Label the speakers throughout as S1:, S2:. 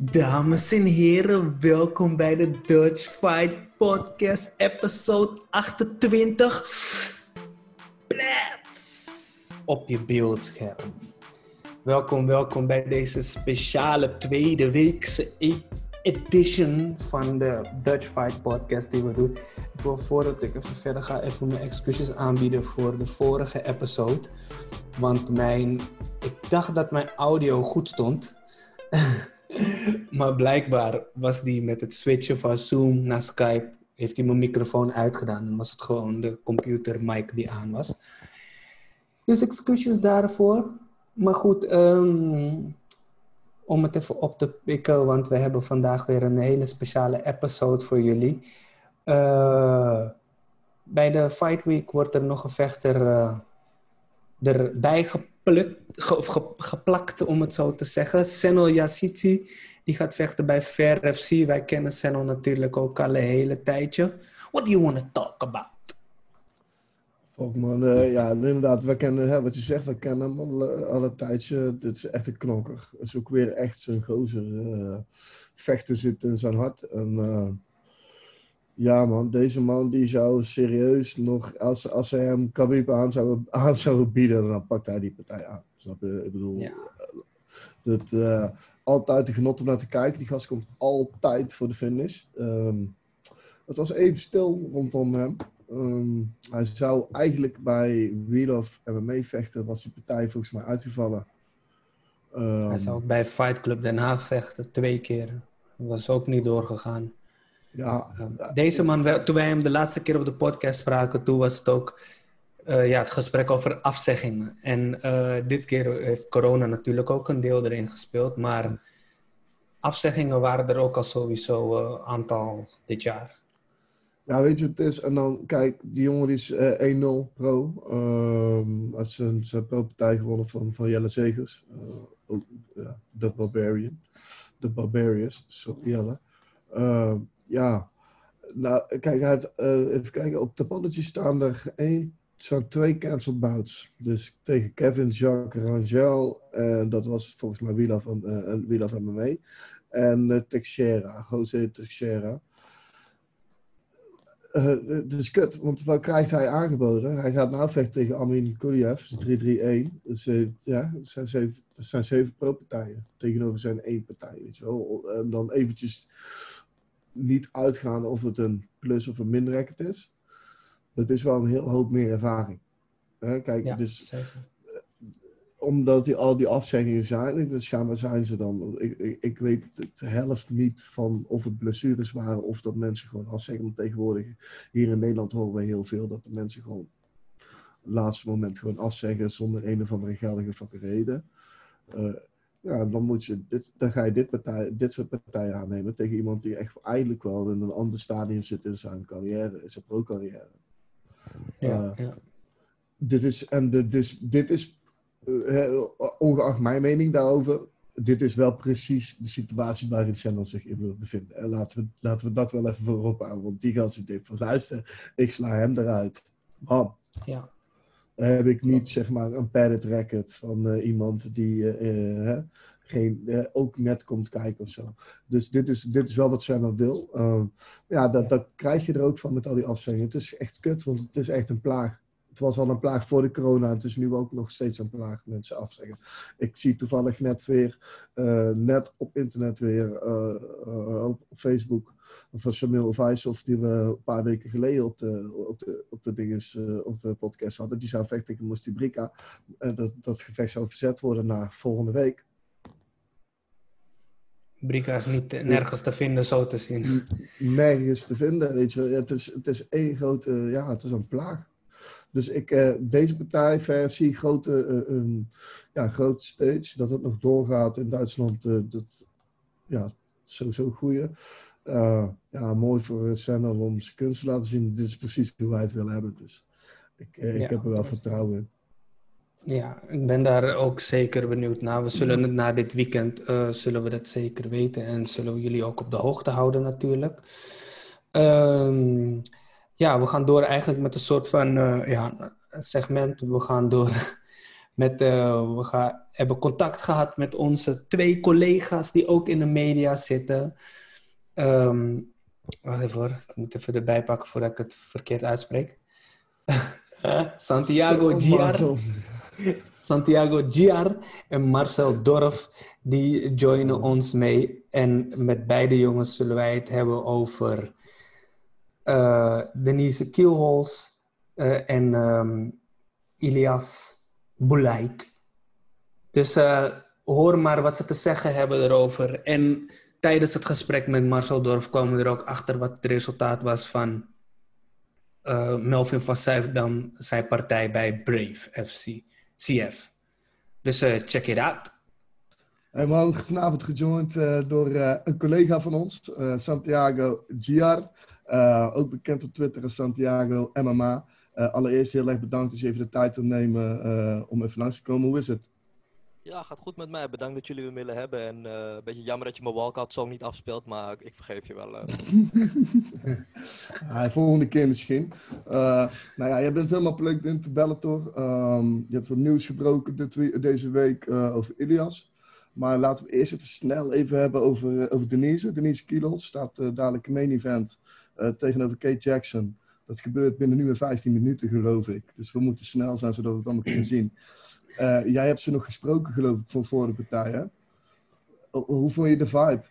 S1: Dames en heren, welkom bij de Dutch Fight Podcast, episode 28. Plats op je beeldscherm. Welkom, welkom bij deze speciale tweede weekse e- edition van de Dutch Fight Podcast die we doen. Ik wil voordat ik even verder ga, even mijn excuses aanbieden voor de vorige episode. Want mijn, ik dacht dat mijn audio goed stond. maar blijkbaar was die met het switchen van Zoom naar Skype, heeft hij mijn microfoon uitgedaan. En was het gewoon de computer mic die aan was. Dus excuses daarvoor. Maar goed, ehm, om het even op te pikken, want we hebben vandaag weer een hele speciale episode voor jullie. Uh, bij de Fight Week wordt er nog een vechter uh, erbij geplukt, ge, geplakt, om het zo te zeggen. Senol Yassitsi, die gaat vechten bij Fair FC. Wij kennen Senol natuurlijk ook al een hele tijdje. What do you want to talk about?
S2: Ook man, uh, ja, inderdaad, we kennen, hè, wat je zegt, we kennen hem al, al een tijdje. Dit is echt een knokker. Het is ook weer echt zijn gozer. Uh, vechten zit in zijn hart. En ja man, deze man die zou serieus nog, als, als hij hem Khabib aan zou, aan zou bieden, dan pakt hij die partij aan. Snap je? Ik bedoel, ja. dat, altijd de genot om naar te kijken. Die gast komt altijd voor de finish. Um, het was even stil rondom hem. Um, hij zou eigenlijk bij Wheel of MMA vechten, was die partij volgens mij uitgevallen.
S1: Um, hij zou bij Fight Club Den Haag vechten, twee keer. Was ook niet doorgegaan.
S2: Ja,
S1: Deze man, toen wij hem de laatste keer op de podcast spraken, toen was het ook uh, ja, het gesprek over afzeggingen. En uh, dit keer heeft corona natuurlijk ook een deel erin gespeeld, maar afzeggingen waren er ook al sowieso een aantal dit jaar.
S2: Ja, weet je, het is. En dan, kijk, die jongen is uh, 1-0 pro. Um, als zijn, zijn pro-partij gewonnen van, van Jelle Zegers. Ja, de Barbarian. De Barbarians, sorry Jelle. Uh, ja, nou, kijk, uh, even kijken. Op Topology staan er staan twee cancelled bouts. Dus tegen Kevin, Jacques, Rangel. En dat was volgens mij Wila van, uh, Wila van mee. En uh, Texera, José Texera. Uh, dus kut, want wat krijgt hij aangeboden? Hij gaat nou vechten tegen Amin Kuliev, 3-3-1. Dus uh, ja, dat zijn zeven, zijn zeven pro-partijen tegenover zijn één partij, weet je wel. En dan eventjes niet uitgaan of het een plus of een min record is. Dat is wel een heel hoop meer ervaring. Uh, kijk,
S1: ja,
S2: dus
S1: zeker.
S2: omdat die, al die afzeggingen zijn, dus schijnbaar zijn ze dan. Ik, ik, ik weet de helft niet van of het blessures waren of dat mensen gewoon afzeggen. Want tegenwoordig hier in Nederland horen we heel veel dat de mensen gewoon op het laatste moment gewoon afzeggen zonder een of andere geldige fucking reden. Uh, ja, dan, moet je dit, dan ga je dit, partij, dit soort partijen aannemen tegen iemand die echt eigenlijk wel in een ander stadium zit in zijn carrière, in zijn pro-carrière.
S1: Ja, uh, ja.
S2: Dit is, en dus, dit is uh, ongeacht mijn mening daarover, dit is wel precies de situatie waarin Sennel zich in wil bevinden. En laten we, laten we dat wel even voorop houden, want die gast zit van luister, ik sla hem eruit. Bam.
S1: Ja.
S2: Dan heb ik niet zeg maar een padded record van uh, iemand die uh, geen, ook net komt kijken of zo. Dus dit is, dit is wel wat Sennel wil. ja, dat, dat krijg je er ook van met al die afzeggingen. Het is echt kut, want het is echt een plaag het was al een plaag voor de corona het is nu ook nog steeds een plaag, mensen afzeggen. Ik zie toevallig net weer, uh, net op internet weer, uh, uh, op Facebook, van Samuel Vijshoff, die we een paar weken geleden op de, op de, op de, dinges, op de podcast hadden. Die zou vechten tegen Mostibrika. En dat, dat gevecht zou verzet worden naar volgende week.
S1: Brika is niet nergens te vinden, zo te zien.
S2: Nergens te vinden, weet je. Het is, het is één grote, ja, het is een plaag. Dus ik, uh, deze partij, versie, grote, uh, um, ja, grote stage, dat het nog doorgaat in Duitsland, uh, dat ja, sowieso goeie. ja, mooi voor Sennel om zijn kunst te laten zien. Dit is precies hoe wij het willen hebben. Dus ik, ik ja, heb er wel vertrouwen in.
S1: Ja, ik ben daar ook zeker benieuwd naar. We zullen het na dit weekend, zullen we dat zeker weten. En zullen we jullie ook op de hoogte houden natuurlijk. Um, ja, we gaan door eigenlijk met een soort van uh, ja, segment. We gaan door Met, uh, we gaan, hebben contact gehad met onze twee collega's die ook in de media zitten. Um, wacht even hoor, ik moet even erbij pakken voordat ik het verkeerd uitspreek. Santiago Giar. Santiago Giar en Marcel Dorf, die joinen ons mee. En met beide jongens zullen wij het hebben over uh, Denise Kielholz uh, en um, Ilias Boulait. Dus uh, hoor maar wat ze te zeggen hebben erover. En tijdens het gesprek met Marcel Dorf kwamen we er ook achter wat het resultaat was van Melvin van Zuidam, zijn partij bij Brave FC. CF. Dus uh, check it out.
S2: We hadden vanavond gejoind uh, door uh, een collega van ons, Santiago Giar. ook bekend op Twitter als Santiago MMA. allereerst heel erg bedankt dat je even de tijd te nemen om even langs te komen. Hoe is het?
S3: Ja, gaat goed met mij. Bedankt dat jullie me willen hebben. En uh, een beetje jammer dat je mijn walkout zo niet afspeelt, maar ik vergeef je wel. Uh.
S2: volgende keer misschien. Uh, nou ja, je bent helemaal plek in te Bellator. Um, je hebt wat nieuws gebroken deze week over Ilias. Maar laten we eerst even snel even hebben over, over Denise. Denise Kilos staat dadelijk een main event tegenover Kate Jackson. Dat gebeurt binnen nu en 15 minuten, geloof ik. Dus we moeten snel zijn, zodat we het allemaal kunnen zien. Uh, jij hebt ze nog gesproken, geloof ik, van voor de partij, hè? Hoe vond je de vibe?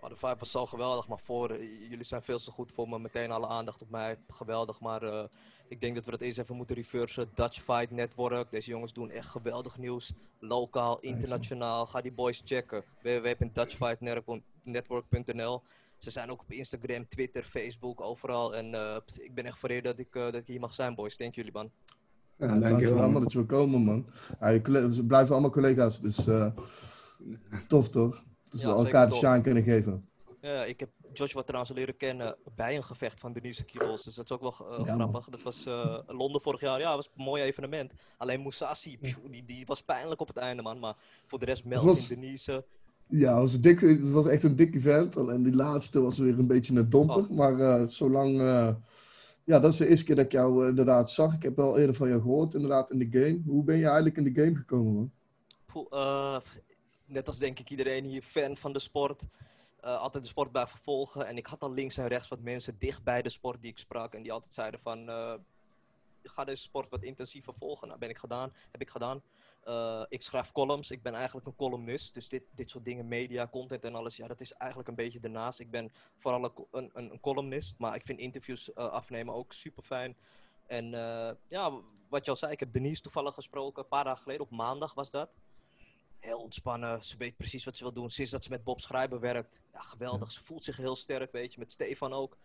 S3: Oh, de vibe was zo geweldig, maar voor, uh, jullie zijn veel te goed voor me. Meteen alle aandacht op mij. Geweldig, maar uh, ik denk dat we dat eens even moeten reversen. Dutch Fight Network. Deze jongens doen echt geweldig nieuws. Lokaal, internationaal. Ga die boys checken. www.dutchfightnetwork.nl Ze zijn ook op Instagram, Twitter, Facebook, overal. En ik ben echt vereerd dat ik, dat ik hier mag zijn, boys. Dank jullie, man.
S2: Ja, ja dankjewel allemaal dat je wil komen, man. Ja, ze blijven allemaal collega's, dus uh, tof toch? Dus ja, we elkaar de shine kunnen geven.
S3: Ja, ik heb Joshua trouwens leren kennen bij een gevecht van Denise Kiros. Dus dat is ook wel uh, ja, grappig. Dat was uh, Londen vorig jaar. Ja, dat was een mooi evenement. Alleen Musashi, die, die was pijnlijk op het einde, man. Maar voor de rest Melvin, was... Denise...
S2: Ja, het was, dik, het was echt een dik event. En die laatste was weer een beetje een domper. Oh. Maar uh, zolang ja, dat is de eerste keer dat ik jou uh, inderdaad zag. Ik heb wel eerder van jou gehoord, inderdaad, in de game. Hoe ben je eigenlijk in de game gekomen, man?
S3: Uh, net als denk ik iedereen hier, fan van de sport. Uh, altijd de sport bij vervolgen. En ik had al links en rechts wat mensen dicht bij de sport die ik sprak. En die altijd zeiden van, ga deze sport wat intensiever volgen. Nou, ben ik gedaan, heb ik gedaan. Uh, ik schrijf columns. Ik ben eigenlijk een columnist. Dus dit, dit soort dingen, media, content en alles, ja, dat is eigenlijk een beetje daarnaast. Ik ben vooral een, een, een columnist. Maar ik vind interviews uh, afnemen ook super fijn. En uh, ja, wat je al zei, ik heb Denise toevallig gesproken. Een paar dagen geleden, op maandag was dat. Heel ontspannen. Ze weet precies wat ze wil doen. Sinds dat ze met Bob Schrijber werkt. Ja, geweldig. Ze voelt zich heel sterk, weet je. Met Stefan ook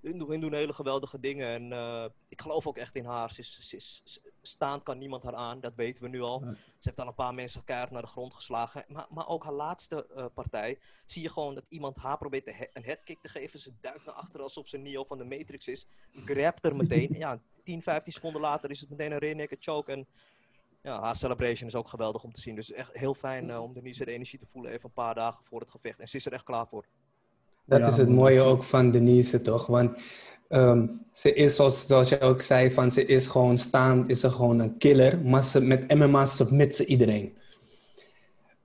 S3: hun, doen hele geweldige dingen. En uh, ik geloof ook echt in haar. Ze is, ze is, staan kan niemand haar aan, dat weten we nu al. Ze heeft al een paar mensen keihard naar de grond geslagen. Maar, maar ook haar laatste uh, partij zie je gewoon dat iemand haar probeert he een headkick te geven. Ze duikt naar achteren alsof ze Neo van de Matrix is. Grabt er meteen. ja, 10, 15 seconden later is het meteen een rear choke. En ja, haar celebration is ook geweldig om te zien. Dus echt heel fijn uh, om Denise de energie te voelen even een paar dagen voor het gevecht. En ze is er echt klaar voor.
S1: Dat is het mooie ook van Denise, toch? Want um, ze is, zoals, zoals je ook zei, van ze is gewoon staan, is ze gewoon een killer. Maar ze, met MMA submit ze iedereen.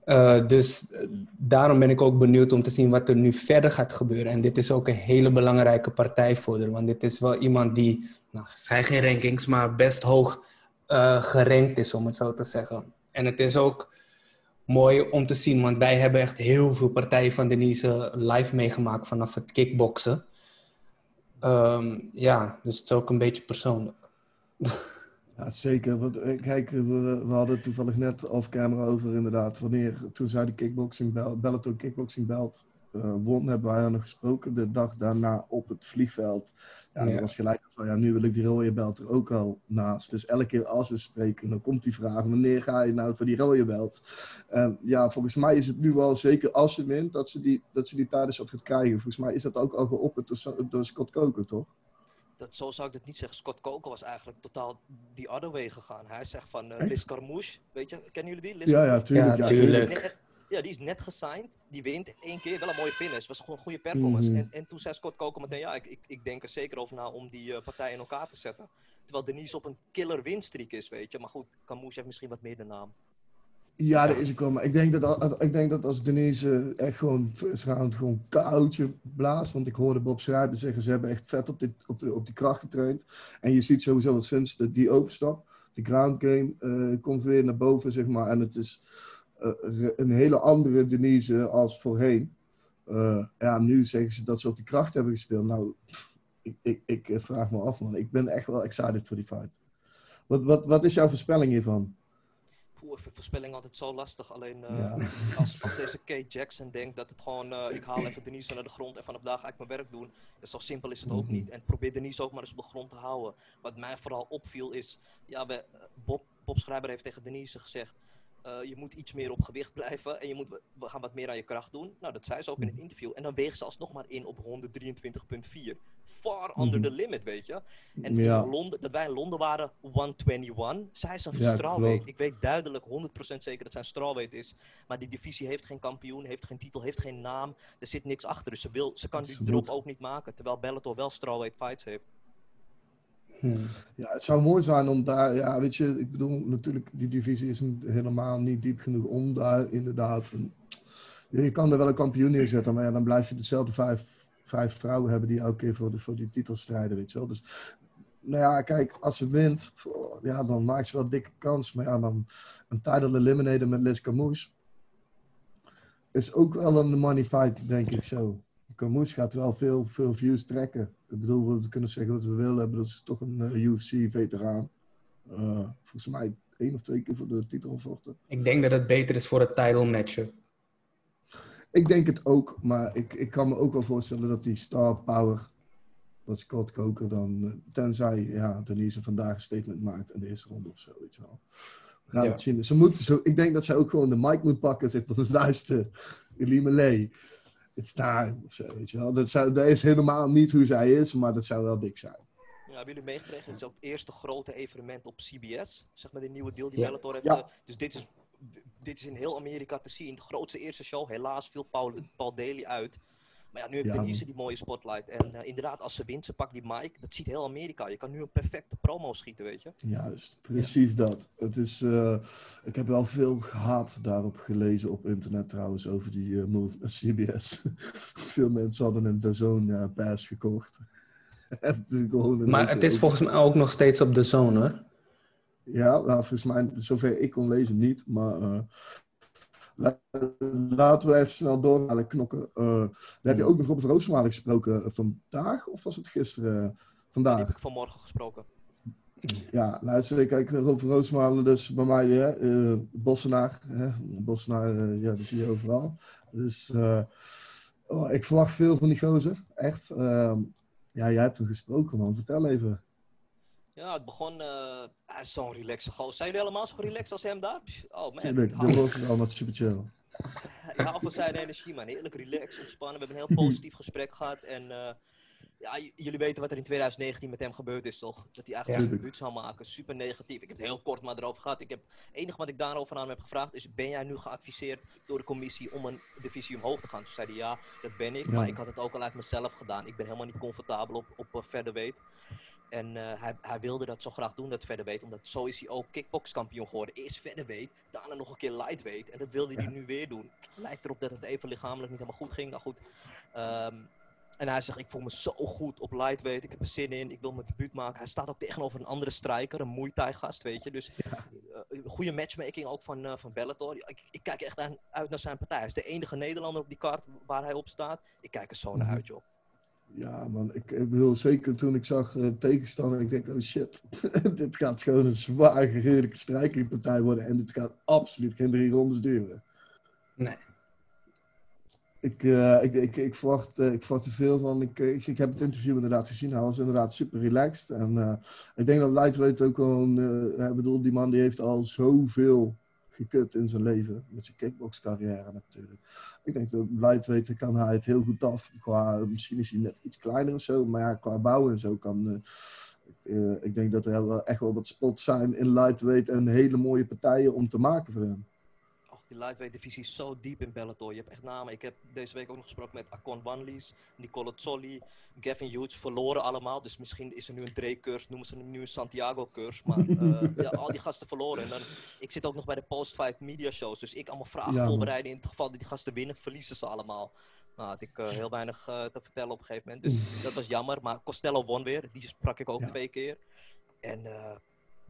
S1: Uh, dus uh, daarom ben ik ook benieuwd om te zien wat er nu verder gaat gebeuren. En dit is ook een hele belangrijke partij voor haar. Want dit is wel iemand die, nou, zijn geen rankings, maar best hoog uh, gerankt is, om het zo te zeggen. En het is ook mooi om te zien, want wij hebben echt heel veel partijen van Denise live meegemaakt vanaf het kickboksen. Um, ja, dus het is ook een beetje persoonlijk.
S2: Ja, zeker. Want, eh, kijk, we, we hadden toevallig net off camera over inderdaad. Wanneer, toen zij de kickboxing belt, Bellator kickboxing belt, uh, won, hebben wij nog gesproken. De dag daarna op het vliegveld. Ja, dat was gelijk van, ja, nu wil ik die rode belt er ook al naast. Dus elke keer als we spreken, dan komt die vraag, wanneer ga je nou voor die rode belt? En ja, volgens mij is het nu wel zeker als ze wint, dat ze die, dat ze die tijdens wat gaat krijgen. Volgens mij is dat ook al geopperd door, door Scott Coker, toch?
S3: Dat, zo zou ik het niet zeggen. Scott Coker was eigenlijk totaal die other way gegaan. Hij zegt van uh, Liz Carmouche, weet je, kennen jullie die? Liz
S2: ja, ja, tuurlijk. Ja,
S1: tuurlijk.
S3: Ja, die is net gesigned. Die wint één keer. Wel een mooie finish. Was gewoon een goede performance. Mhm. en, en toen zei Scott Coker meteen, ja, ik, ik, ik denk er zeker over na om die uh, partij in elkaar te zetten. Terwijl Denise op een killer winstreak is, weet je. Maar goed, Camus heeft misschien wat meer de naam.
S2: Ja, dat is ook wel. Maar ik denk dat, ik denk dat als Denise echt gewoon first round gewoon koudje blaast. Want ik hoorde Bob Schrijver zeggen, ze hebben echt vet op die, op, de, op die kracht getraind. En je ziet sowieso dat sinds de, die overstap, de ground game, eh, komt weer naar boven, zeg maar. En het is eh, een hele andere Denise als voorheen. Eh, ja, nu zeggen ze dat ze op die kracht hebben gespeeld. Nou, ik, ik, ik eh, vraag me af, man. Ik ben echt wel excited voor die fight. Wat, wat, wat is jouw voorspelling hiervan?
S3: Poeh, voorspelling altijd zo lastig. Alleen eh,
S2: Ja.
S3: als, als deze Kate Jackson denkt dat het gewoon, eh, ik haal even Denise naar de grond en vanaf daar ga ik mijn werk doen. Zo simpel is het ook
S2: Mhm.
S3: niet. En probeer Denise ook maar eens op de grond te houden. Wat mij vooral opviel is, ja, we, eh, Bob, Bob Schrijber heeft tegen Denise gezegd, eh, je moet iets meer op gewicht blijven en je moet, we gaan wat meer aan je kracht doen. Nou, dat zei ze ook in het interview. En dan weegt ze alsnog maar in op 123,4. Far under
S2: Mhm.
S3: the limit, weet je. En
S2: Ja.
S3: in Londen, dat wij in Londen waren, 121. Zij is een
S2: Ja,
S3: strawweight. Ik weet duidelijk, 100% zeker dat zij een strawweight is. Maar die divisie heeft geen kampioen, heeft geen titel, heeft geen naam. Er zit niks achter. Dus ze, wil, ze kan die drop ook niet maken. Terwijl Bellator wel strawweight fights heeft.
S2: Ja, het zou mooi zijn om daar, ja, weet je, ik bedoel, natuurlijk, die divisie is helemaal niet diep genoeg om daar inderdaad. Een, je kan er wel een kampioen neerzetten, maar ja, dan blijf je dezelfde vijf, vijf vrouwen hebben die elke keer voor, de, voor die titel strijden, weet je wel. Dus, nou ja, kijk, als ze wint, oh, ja, dan maakt ze wel dikke kans. Maar ja, dan een title eliminator met Liz Camus is ook wel een money fight, denk ik zo. Camus gaat wel veel, veel views trekken. Ik bedoel, we kunnen zeggen wat we willen, maar dat is toch een eh, UFC-veteraan. Eh, volgens mij één of twee keer voor de titel gevochten.
S1: Ik denk dat het beter is voor het title matchup.
S2: Ik denk het ook, maar ik, ik kan me ook wel voorstellen dat die star power, dat Scott Coker dan, eh, tenzij ja, Denise vandaag een statement maakt in de eerste ronde of zo, weet je wel. We gaan
S1: Ja.
S2: het zien. Ze moeten zo, ik denk dat zij ook gewoon de mic moet pakken en zegt van luister, Elie Malay, it's time, of zo, weet je wel. Dat, zou, dat is helemaal niet hoe zij is, maar dat zou wel dik zijn.
S3: Ja, hebben jullie meegekregen? Het is ook het eerste grote evenement op CBS. Zeg maar de nieuwe deal die
S1: Ja.
S3: Bellator heeft.
S2: Ja.
S3: eh, dus dit is, dit is in heel Amerika te zien. De grootste eerste show. Helaas viel Paul, Paul Daly uit. Maar ja, nu heeft
S2: Ja,
S3: Denise die mooie spotlight. En eh, inderdaad, als ze wint, ze pakt die mic. Dat ziet heel Amerika. Je kan nu een perfecte promo schieten, weet je.
S2: Juist, precies dat. Het is, eh, ik heb wel veel haat daarop gelezen op internet trouwens over die eh, move naar CBS. veel mensen hadden een DAZN uh, pass gekocht.
S1: Maar het is volgens mij ook nog steeds op de zone hoor.
S2: Ja, nou, volgens mij, zover ik kon lezen niet, maar eh, laten we even snel doorhalen, knokken. Eh, heb je ook nog Robert Roosmalen gesproken eh, vandaag, of was het gisteren?
S3: Die
S2: Vandaag.
S3: heb ik vanmorgen gesproken.
S2: Ja, luister, kijk, Rob van Roosmalen, dus bij mij, hè, eh Bossenaar, hè, Bossenaar, eh, ja, die zie je overal. Dus eh, oh, ik verwacht veel van die gozer, echt. Ehm, ja, jij hebt hem gesproken, man. Vertel even.
S3: Ja, het begon... eh is zo'n relaxe gozer. Zijn jullie helemaal zo relaxed als hem daar? Oh man,
S2: Tuurlijk,
S3: ik
S2: de is allemaal super chill.
S3: Hou van zijn energie, man. Heerlijk relaxed, ontspannen. We hebben een heel positief gesprek gehad. En eh, ja, jullie weten wat er in 2019 met hem gebeurd is, toch? Dat hij eigenlijk
S1: Ja.
S3: debuut zou maken. Super negatief. Ik heb het heel kort maar erover gehad. Ik heb, het enige wat ik daarover aan hem heb gevraagd is... Ben jij nu geadviseerd door de commissie om een divisie omhoog te gaan? Toen zei hij ja, dat ben ik.
S2: Ja.
S3: Maar ik had het ook al uit mezelf gedaan. Ik ben helemaal niet comfortabel op, op uh, featherweight. En eh, hij, hij wilde dat zo graag doen, dat featherweight. Omdat zo is hij ook kickboxkampioen geworden. Eerst featherweight, daarna nog een keer lightweight. En dat wilde hij
S2: Ja.
S3: nu weer doen. Lijkt erop dat het even lichamelijk niet helemaal goed ging. Nou goed. Ehm, en hij zegt, ik voel me zo goed op lightweight. Ik heb er zin in. Ik wil mijn debuut maken. Hij staat ook tegenover een andere striker. Een Muay Thai gast, weet je. Dus eh, goede matchmaking ook van, eh, van Bellator. Ik, ik kijk echt aan, uit naar zijn partij. Hij is de enige Nederlander op die kaart waar hij op staat. Ik kijk er zo naar
S2: Mhm.
S3: uit, joh.
S2: Ja, man, ik, ik bedoel, zeker toen ik zag eh, tegenstander, ik denk, oh shit, dit gaat gewoon een zwaar geheerlijke strijkingpartij worden en dit gaat absoluut geen drie rondes duren.
S1: Nee.
S2: Ik, eh, ik, ik, ik, verwacht, eh, ik verwacht er veel van. Ik, ik, ik heb het interview inderdaad gezien. Hij was inderdaad super relaxed. En ik denk dat Lightweight ook gewoon... ik bedoel, die man die heeft al zoveel gekut in zijn leven. Met zijn kickbox-carrière natuurlijk. Ik denk dat Lightweight kan hij het heel goed af. Qua, misschien is hij net iets kleiner of zo. Maar ja, qua bouwen en zo kan... eh, ik, eh, ik denk dat er echt wel wat spots zijn in Lightweight. En hele mooie partijen om te maken voor hem.
S3: Die lightweight divisie is zo diep in Bellator. Je hebt echt namen. Ik heb deze week ook nog gesproken met Akon Wanlies, Nicole Zolli, Gavin Hughes. Verloren allemaal. Dus misschien is er nu een Drake-curse. Noemen ze hem nu een Santiago-curse. Maar uh, ja, al die gasten verloren. En dan, ik zit ook nog bij de post-fight media shows. Dus ik allemaal vragen
S2: Ja,
S3: voorbereiden. In het geval dat die gasten winnen, verliezen ze allemaal. Nou, had ik eh, heel weinig eh, te vertellen op een gegeven moment. Dus dat was jammer. Maar Costello won weer. Die sprak ik ook
S2: Ja.
S3: twee keer. En eh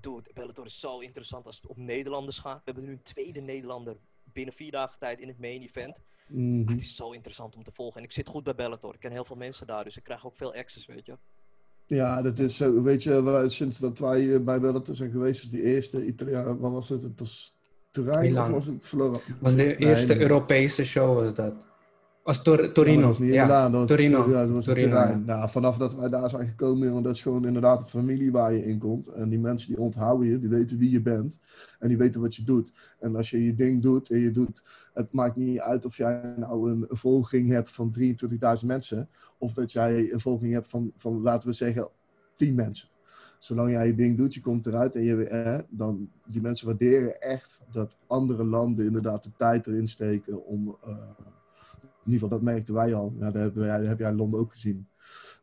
S3: dude, Bellator is zo interessant als het op Nederlanders gaat. We hebben nu een tweede Nederlander binnen vier dagen tijd in het main event.
S2: Mhm.
S3: Het is zo interessant om te volgen. En ik zit goed bij Bellator. Ik ken heel veel mensen daar, dus ik krijg ook veel access, weet je.
S2: Ja, dat is zo. Weet je, sinds dat wij eh, bij Bellator zijn geweest, is die eerste Italiaan, wat was het? Het was Turijn
S1: Milan.
S2: of was het verloren?
S1: was de eerste
S2: nee.
S1: Europese show, was dat. Was Tor- Torino. Ja,
S2: Milaan, dat was
S1: Torino.
S2: Ja, dat was in
S1: Torino.
S2: Nou, vanaf dat wij daar zijn gekomen, jongen, dat is gewoon inderdaad een familie waar je in komt. En die mensen die onthouden je, die weten wie je bent. En die weten wat je doet. En als je je ding doet en je doet, het maakt niet uit of jij nou een, volging hebt van 23.000 mensen. Of dat jij een volging hebt van, van, laten we zeggen, 10 mensen. Zolang jij je ding doet, je komt eruit en je, eh, dan die mensen waarderen echt dat andere landen inderdaad de tijd erin steken om, eh, in ieder geval dat merkten wij al. Ja, dat, heb jij, dat heb jij in Londen ook gezien.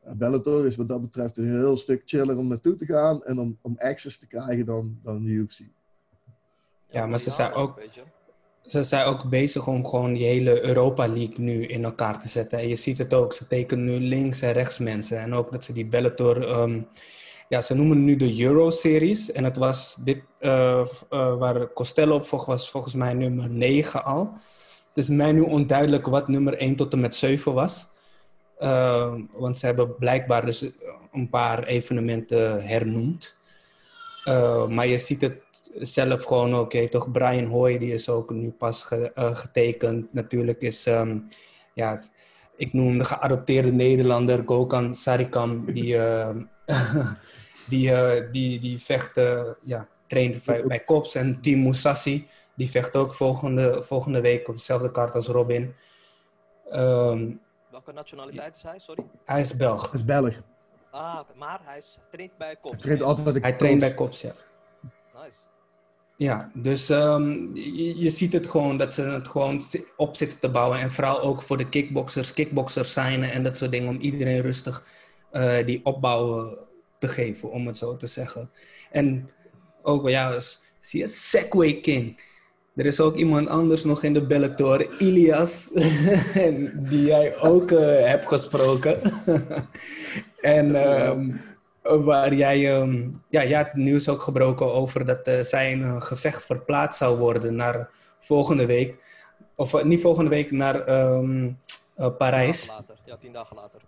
S2: Eh, Bellator is wat dat betreft een heel stuk chiller om naartoe te gaan en om, om access te krijgen dan, dan de UFC.
S1: Ja, maar ze zijn ook-. Ze zijn ook bezig om gewoon die hele Europa League nu in elkaar te zetten. En je ziet het ook, ze tekenen nu links en rechts mensen. En ook dat ze die Bellator, ehm, ja, ze noemen het nu de Euro-series. En het was dit, eh, eh, waar Costello op volg, was volgens mij nummer 9 al. Het is mij nu onduidelijk wat nummer 1 tot en met 7 was. Eh, want ze hebben blijkbaar dus een paar evenementen hernoemd. Uh, maar je ziet het zelf gewoon ook. Toch Brian Hoy, die is ook nu pas uh, getekend. Natuurlijk is, um, ja, ik noem de geadopteerde Nederlander Gokhan Sarikam, die, die, uh, die, die vecht, ja, traint bij, Kops. En Team Moussassi, die vecht ook volgende, volgende week op dezelfde kaart als Robin. Um,
S3: Welke nationaliteit is hij? Sorry.
S1: hij is Belg.
S2: Dat is Belg.
S3: Ah, maar hij is, traint bij Kops.
S2: Hij traint altijd bij
S1: Hij traint bij Kops, ja.
S3: Nice.
S1: Ja, dus um, je, je, ziet het gewoon dat ze het gewoon op zitten te bouwen. En vooral ook voor de kickboxers, kickboxers zijn en dat soort dingen. Om iedereen rustig uh, die opbouw te geven, om het zo te zeggen. En ook, ja, zie je, Segway King. Er is ook iemand anders nog in de Bellator, Ilias, die jij ook uh, hebt gesproken. en um, waar jij, um, ja, jij hebt nieuws ook gebroken over dat uh, zijn gevecht verplaatst zou worden naar volgende week. Of uh, niet volgende week, naar um, Parijs.
S3: Tien later. Ja, tien dagen later.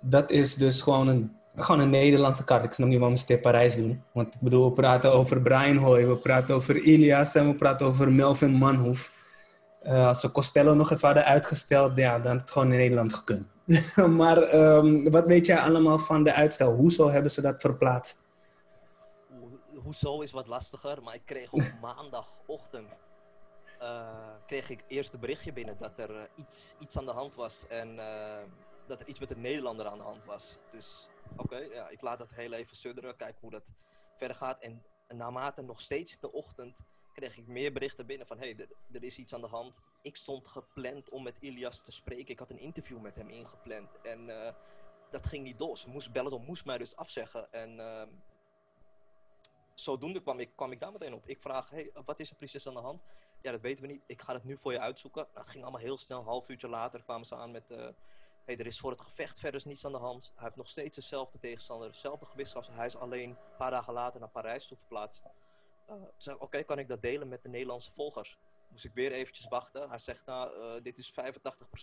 S1: Dat is dus gewoon een, gewoon een Nederlandse kaart. Ik snap niet waarom ze het in Parijs doen. Want ik bedoel, we praten over Brian Hoy, we praten over Ilias en we praten over Melvin Manhoef. Uh, als ze Costello nog even hadden uitgesteld, ja, dan had het gewoon in Nederland gekund. maar um, wat weet jij allemaal van de uitstel? Hoezo hebben ze dat verplaatst?
S3: Ho hoezo is wat lastiger, maar ik kreeg op maandagochtend uh, kreeg ik eerst een berichtje binnen dat er uh, iets, iets aan de hand was en dat er iets met een Nederlander aan de hand was. Dus oké, ja, ik laat dat heel even sudderen, kijken hoe dat verder gaat. En naarmate nog steeds de ochtend kreeg ik meer berichten binnen van... hé, hey, er is iets aan de hand. Ik stond gepland om met Ilias te spreken. Ik had een interview met hem ingepland. En uh, dat ging niet door. Ze moest bellen, moest mij dus afzeggen. En uh, zodoende kwam ik, kwam ik daar meteen op. Ik vraag, hey, wat is er precies aan de hand? Ja, dat weten we niet. Ik ga het nu voor je uitzoeken. Nou, het ging allemaal heel snel. Een half uurtje later kwamen ze aan met... Uh, hey, er is voor het gevecht verder niets aan de hand. Hij heeft nog steeds dezelfde tegenstander, dezelfde gewichtsklasse. Hij is alleen een paar dagen later naar Parijs toe verplaatst. Uh, zei oké, okay, kan ik dat delen met de Nederlandse volgers? Moest ik weer eventjes wachten. Hij zegt, nou, uh, dit is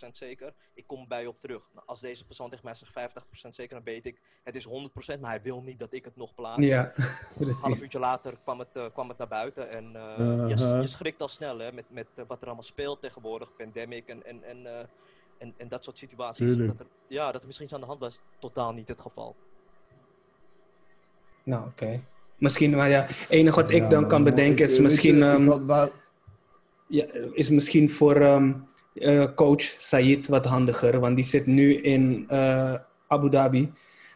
S3: 85% zeker. Ik kom bij je op terug. Nou, als deze persoon tegen mij zegt 85% zeker, dan weet ik, het is 100%, maar hij wil niet dat ik het nog plaats.
S1: Ja,
S3: Een half uurtje later kwam het, uh, kwam het naar buiten. En -huh. je, je, schrikt al snel, hè, met, met wat er allemaal speelt tegenwoordig. Pandemic en, en, en, en, en dat soort situaties. Dat er, ja, dat er misschien iets aan de hand was. Totaal niet het geval.
S1: Nou, oké. Okay. Misschien, maar ja, het enige wat ik ja, dan kan bedenken is misschien,
S2: je,
S1: um,
S2: waar...
S1: ja, is misschien voor um, uh, coach Said wat handiger, want die zit nu in uh, Abu Dhabi.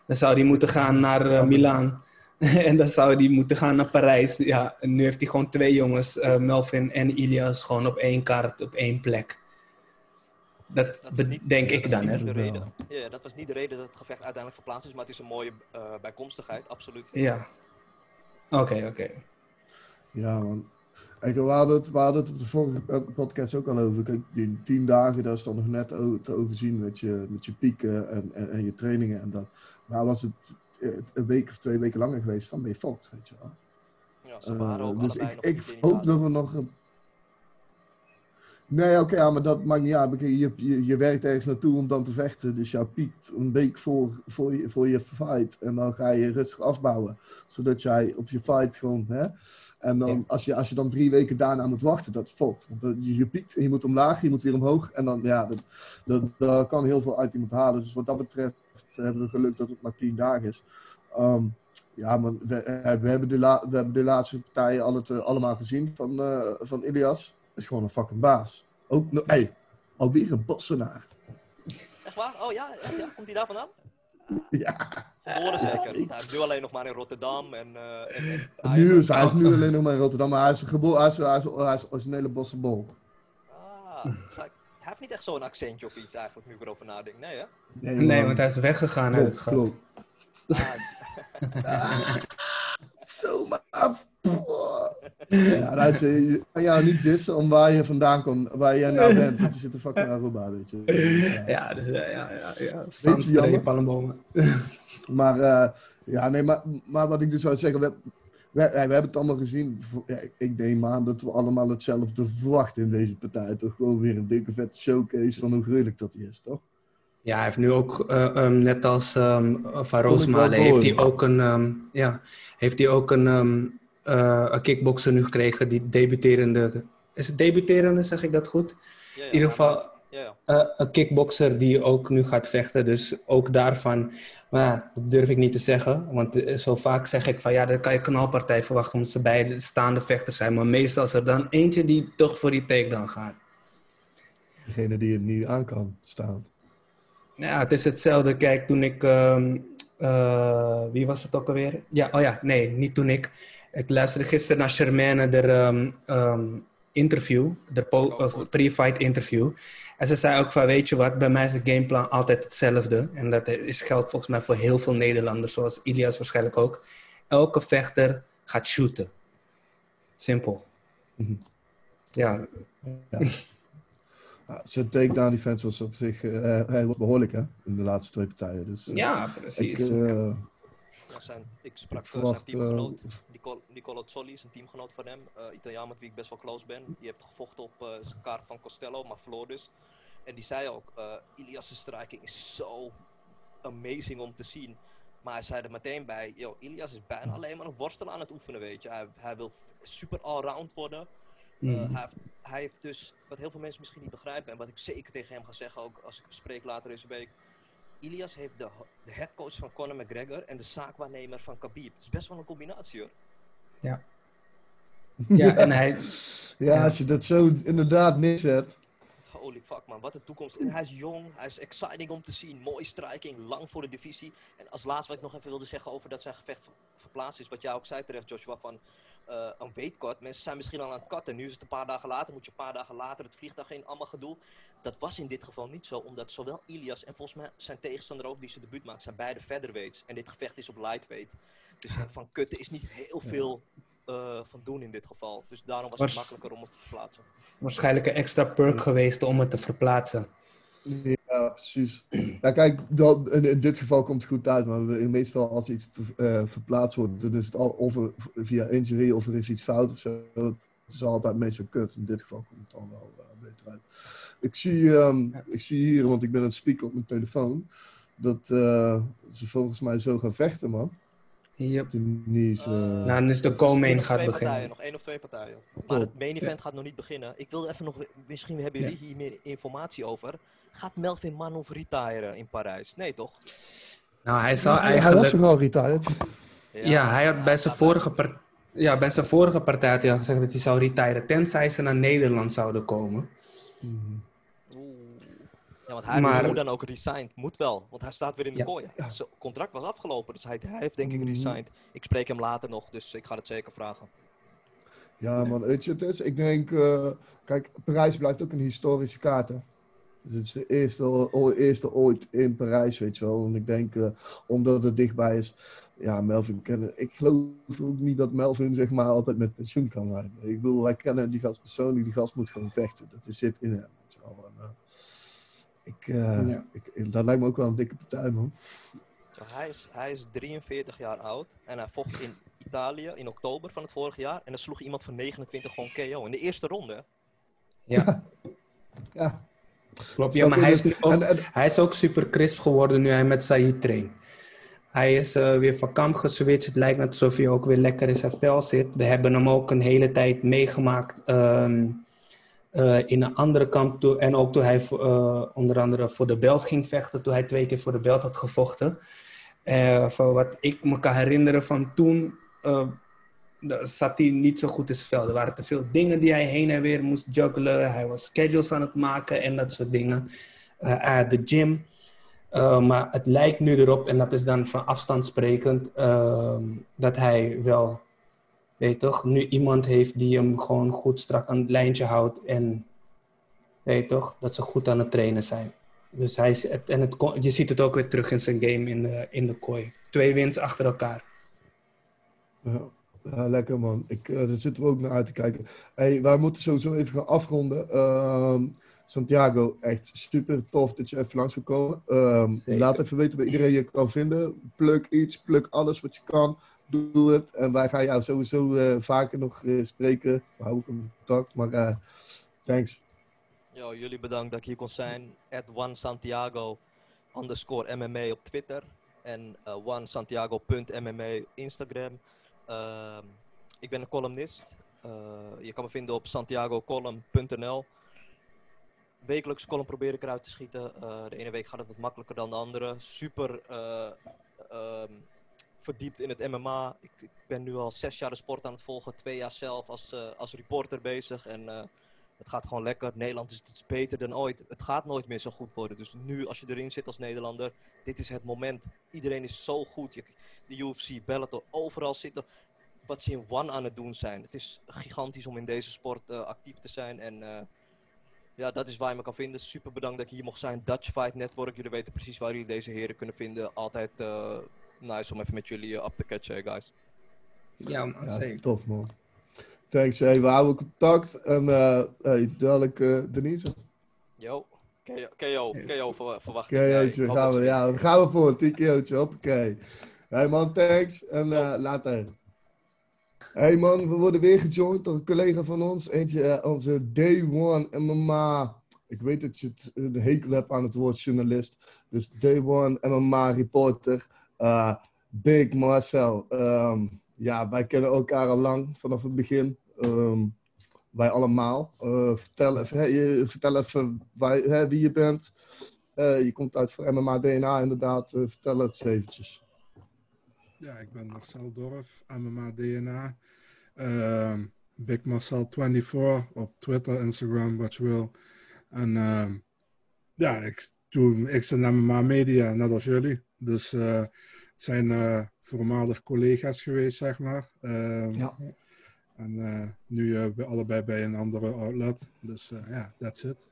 S1: Dan zou die moeten gaan naar uh, Milaan. en dan zou hij moeten gaan naar Parijs. Ja, en nu heeft hij gewoon twee jongens, eh, Melvin en Ilias, gewoon op één kaart, op één plek. Dat,
S3: Dat niet-
S1: denk
S3: dat
S1: ik
S3: is
S1: dan,
S3: niet de reden. Ja, dat was niet de reden dat het gevecht uiteindelijk verplaatst is, maar het is een mooie eh, bijkomstigheid, absoluut.
S1: Ja. Oké, oké.
S2: Ja, man. Kijk, we hadden, het, we hadden het op de vorige po- podcast ook al over. Kijk, die tien dagen, dat is dan nog net te overzien met je, met je pieken en, en, en je trainingen en dat. Maar was het eh, een week of twee weken langer geweest, dan ben je fokt, weet je wel.
S3: Ja, ze waren ook
S2: Eh, dus ik,
S3: nog
S2: ik hoop dat we nog. een- Nee, oké, ja, maar dat maakt niet uit. Je, je, je werkt ergens naartoe om dan te vechten. Dus jij piekt een week voor, voor, je, voor je fight. En dan ga je rustig afbouwen. Zodat jij op je fight gewoon. Hè? En dan,
S1: Ja.
S2: als, je, als je dan drie weken daarna moet wachten, dat fokt. Je, je piekt en je moet omlaag, je moet weer omhoog. En dan, ja, dat, dat, dat kan heel veel uit iemand halen. Dus wat dat betreft hebben we geluk dat het maar tien dagen is. Ehm, ja, man, we, eh, we, hebben de la- we hebben de laatste partijen alle te- allemaal gezien van, eh, van Ilias. Dat is gewoon een fucking baas. Ook, no, hey, alweer een bossenaar.
S3: Echt waar? Oh ja, echt, ja? komt hij daar vandaan?
S2: Ja,
S3: Geboren zeker. Hij is nu alleen nog maar in Rotterdam en... eh, en, en hij-
S2: nu is, hij is nu alleen nog maar in Rotterdam, maar hij is, gebo- hij is, hij is, hij is originele bossenbol.
S3: Ah, dus hij, hij heeft niet echt zo'n accentje of iets eigenlijk, nu ik erover nadenk. Nee, hè?
S1: Nee, want hij is weggegaan uit het gat.
S3: Ah, is-
S2: Ah, Zo maar af. Ja, dat is, je kan jou niet dissen om waar je vandaan komt, waar jij nou bent. Want je zit een fucking Aruba, weet je. Ja.
S1: Ja, dus ja, ja, ja.
S2: jammer?
S1: Zandstreep, palmbomen.
S2: Maar, eh, ja, nee, maar, maar wat ik dus wou zeggen, we, we, we hebben het allemaal gezien. Ja, ik- neem aan dat we allemaal hetzelfde verwachten in deze partij. Toch gewoon weer een dikke vette showcase van hoe gruwelijk dat die is, toch?
S1: Ja, hij heeft nu ook, eh, ehm, net als ehm Van Roosmalen, heeft hij ook een, ehm, ja, heeft hij ook een, een kickboxer nu gekregen die debuterende, is het debuterende, zeg ik dat goed?
S3: ja, ja,
S1: In ieder geval
S3: Ja, ja.
S1: eh, een kickboxer die ook nu gaat vechten, dus ook daarvan, maar ja, dat durf ik niet te zeggen, want eh, zo vaak zeg ik van ja, dan kan je knalpartij verwachten omdat ze beide staande vechters zijn, maar meestal is er dan eentje die toch voor die takedown gaat.
S2: Degene die het niet aan kan staan.
S1: Nou Ja, het is hetzelfde. Kijk, toen ik. ehm, eh, wie was het ook alweer? Ja, oh ja, nee, niet toen ik. Ik luisterde gisteren naar Charmaine, de ehm, ehm, interview, de
S3: Oh,
S1: of
S3: goed.
S1: pre-fight interview. En ze zei ook van, weet je wat, bij mij is de gameplan altijd hetzelfde. En dat is, geldt volgens mij voor heel veel Nederlanders, zoals Ilias waarschijnlijk ook. Elke vechter gaat shooten. Simpel.
S2: Mhm.
S1: Ja,
S2: Ja, zijn takedown defense was op zich eh, hij was behoorlijk, hè? In de laatste twee partijen. Dus, eh,
S1: ja,
S2: ik,
S1: precies.
S3: Ja, zijn, ik sprak eh,
S2: verwacht,
S3: zijn teamgenoot,
S2: eh,
S3: Nicolo, Nicolo Zolli is een teamgenoot van hem, eh, Italiaan met wie ik best wel close ben. Die heeft gevochten op zijn kaart van Costello, maar verloor dus. En die zei ook, Ilias' striking is zo amazing om te zien. Maar hij zei er meteen bij, yo, Ilias is bijna alleen maar een worstel aan het oefenen, weet je. Hij, hij wil super allround worden.
S1: Mhm.
S3: hij, heeft, hij heeft dus, wat heel veel mensen misschien niet begrijpen en wat ik zeker tegen hem ga zeggen, ook als ik spreek later deze week. Ilias heeft de, de headcoach van Conor McGregor en de zaakwaarnemer van Khabib. Het is best wel een combinatie hoor.
S1: Ja, en hij,
S2: ja, als je dat zo inderdaad neerzet.
S3: Holy fuck man, wat een toekomst. En hij is jong, hij is exciting om te zien. Mooie striking, lang voor de divisie. En als laatste wat ik nog even wilde zeggen over dat zijn gevecht ver- verplaatst is. Wat jij ook zei terecht Joshua, van eh, een weightcut. Mensen zijn misschien al aan het cutten. Nu is het een paar dagen later, moet je een paar dagen later het vliegtuig in, allemaal gedoe. Dat was in dit geval niet zo, omdat zowel Ilias en volgens mij zijn tegenstander ook die zijn debuut maakt, zijn beide featherweights. En dit gevecht is op lightweight. Dus eh, van kutten is niet heel veel eh, van doen in dit geval. Dus daarom was het makkelijker om het te verplaatsen.
S1: waarschijnlijk een extra perk geweest om het te verplaatsen.
S2: Ja, precies. Ja, kijk, dat, in, in dit geval komt het goed uit, maar meestal als iets ver- eh, verplaatst wordt, dan is het al of er via injury of er is iets fout of zo. Het is altijd meestal kut. In dit geval komt het dan wel eh, beter uit. Ik zie, ehm,
S1: Ja.
S2: ik zie hier, want ik ben aan het spieken op mijn telefoon, dat eh, ze volgens mij zo gaan vechten, man.
S1: Yep.
S2: Denise, eh,
S3: Eh,
S1: Nou, dan is de
S3: Dus
S1: co-main gaat beginnen.
S3: Partijen, nog één of twee partijen. Maar het main event gaat nog niet beginnen. Ik wilde even nog, misschien hebben jullie hier meer informatie over. Gaat Melvin Manhoef retiren in Parijs? Nee, toch?
S1: Nou, hij zou
S2: hij was
S1: eigenlijk...
S2: toch al retired?
S1: Ja, hij had bij zijn
S3: gaat
S1: vorige, par- ja, bij zijn vorige partij had hij al gezegd dat hij zou retiren, tenzij ze naar Nederland zouden komen.
S3: Oeh. Ja, want hij
S1: Maar-
S3: moet dan ook resigned. Moet wel, want hij staat weer in de
S1: Ja.
S3: kooi.
S2: Ja.
S3: Zijn contract was afgelopen, dus hij, hij heeft denk ik
S2: Mhm.
S3: resigned. Ik spreek hem later nog, dus ik ga het zeker vragen.
S2: Ja, man, weet je, het is, ik denk, eh, kijk, Parijs blijft ook een historische kaart, hè. Dus het is de eerste, eerste ooit in Parijs, weet je wel. En ik denk, eh, omdat het dichtbij is, ja, Melvin kennen. Ik geloof ook niet dat Melvin, zeg maar, altijd met pensioen kan rijden. Ik bedoel, wij kennen die gast persoonlijk, die gast moet gewoon vechten. Dat zit in hem, weet je wel. En, eh, ik, eh,
S1: Ja.
S2: ik, dat lijkt me ook wel een dikke partij, man.
S3: Hij, is, hij is 43 jaar oud en hij vocht in Italië in oktober van het vorige jaar. En dan sloeg iemand van 29 gewoon KO in de eerste ronde.
S1: Ja,
S2: Ja.
S1: klopt. Ja, maar hij is, nu ook,
S2: En, en,
S1: hij is ook super crisp geworden nu hij met Said traint. Hij is eh, weer van kamp geswitcht. Het lijkt net alsof hij ook weer lekker in zijn vel zit. We hebben hem ook een hele tijd meegemaakt ehm, eh, in een andere kamp. Toe, en ook toen hij eh, onder andere voor de belt ging vechten. Toen hij twee keer voor de belt had gevochten. Eh, van wat ik me kan herinneren van toen... zat hij niet zo goed in zijn vel. Er waren te veel dingen die hij heen en weer moest juggelen. Hij was schedules aan het maken en dat soort dingen. De gym. Uh, maar het lijkt nu erop, en dat is dan van afstand sprekend, dat hij wel, weet toch, nu iemand heeft die hem gewoon goed strak aan het lijntje houdt. En weet toch, dat ze goed aan het trainen zijn. Dus hij is, en het, je ziet het ook weer terug in zijn game in de, in de kooi. Twee wins achter elkaar.
S2: Ja, ja, lekker man. Ik, eh, daar zitten we ook naar uit te kijken. Hey, wij moeten sowieso even gaan afronden. Ehm, Santiago, echt super tof dat je even langs wil komen. Ehm,
S1: Zeker.
S2: laat even weten waar iedereen je kan vinden. Pluk iets, pluk alles wat je kan. Doe het. En wij gaan jou sowieso eh, vaker nog eh, spreken. We houden contact. Maar eh, thanks.
S3: Jullie bedankt dat ik hier kon zijn. At One Santiago underscore MMA op Twitter. En onesantiago.mma op Instagram. Ehm, ik ben een columnist. Je kan me vinden op santiagocolumn.nl. Wekelijks column probeer ik eruit te schieten. De ene week gaat het wat makkelijker dan de andere. Super eh, ehm, verdiept in het MMA. Ik, ik ben nu al zes jaar de sport aan het volgen. Twee jaar zelf als, eh, als reporter bezig. En eh, het gaat gewoon lekker. Nederland is, het beter dan ooit. Het gaat nooit meer zo goed worden. Dus nu, als je erin zit als Nederlander, dit is het moment. Iedereen is zo goed. Je, de UFC, Bellator, overal zitten wat ze in One aan het doen zijn. Het is gigantisch om in deze sport eh, actief te zijn. En ja, dat is waar je me kan vinden. Super bedankt dat ik hier mocht zijn. Dutch Fight Network. Jullie weten precies waar jullie deze heren kunnen vinden. Altijd nice om even met jullie eh, up te catchen, guys.
S1: Ja, man,
S2: Ja,
S1: zeker.
S2: tof man. Thanks. Hey, we houden contact. En eh hey, dadelijk eh, Denise.
S3: Yo, KO, KO,
S1: Yes.
S3: KO ver- verwacht
S2: Oké,
S3: ik. Hoop
S2: gaan we, ja, daar gaan we voor. TKO'tje, hoppakee. Hey man, thanks. En eh, later. Hey man, we worden weer gejoind door een collega van ons. Eentje, eh, onze Day One MMA. Ik weet dat je het, eh, de hekel hebt aan het woord journalist. Dus Day One MMA reporter. Eh, Big Marcel. Ehm, ja, wij kennen elkaar al lang, vanaf het begin. Ehm, wij allemaal. Eh, vertel, even, vertel even waar- wie je bent. Eh, je komt uit voor MMA DNA inderdaad. Vertel het eventjes.
S4: Ja, ik ben Marcel Dorf, MMA DNA. Ehm, Big Marcel 24 op Twitter, Instagram, wat je wil. En ja, ik doe X en MMA Media, net als jullie. Dus het zijn eh, voormalig collega's geweest, zeg maar. Ehm,
S2: Ja.
S4: En eh, nu allebei bij een andere outlet. Dus ja, that's it.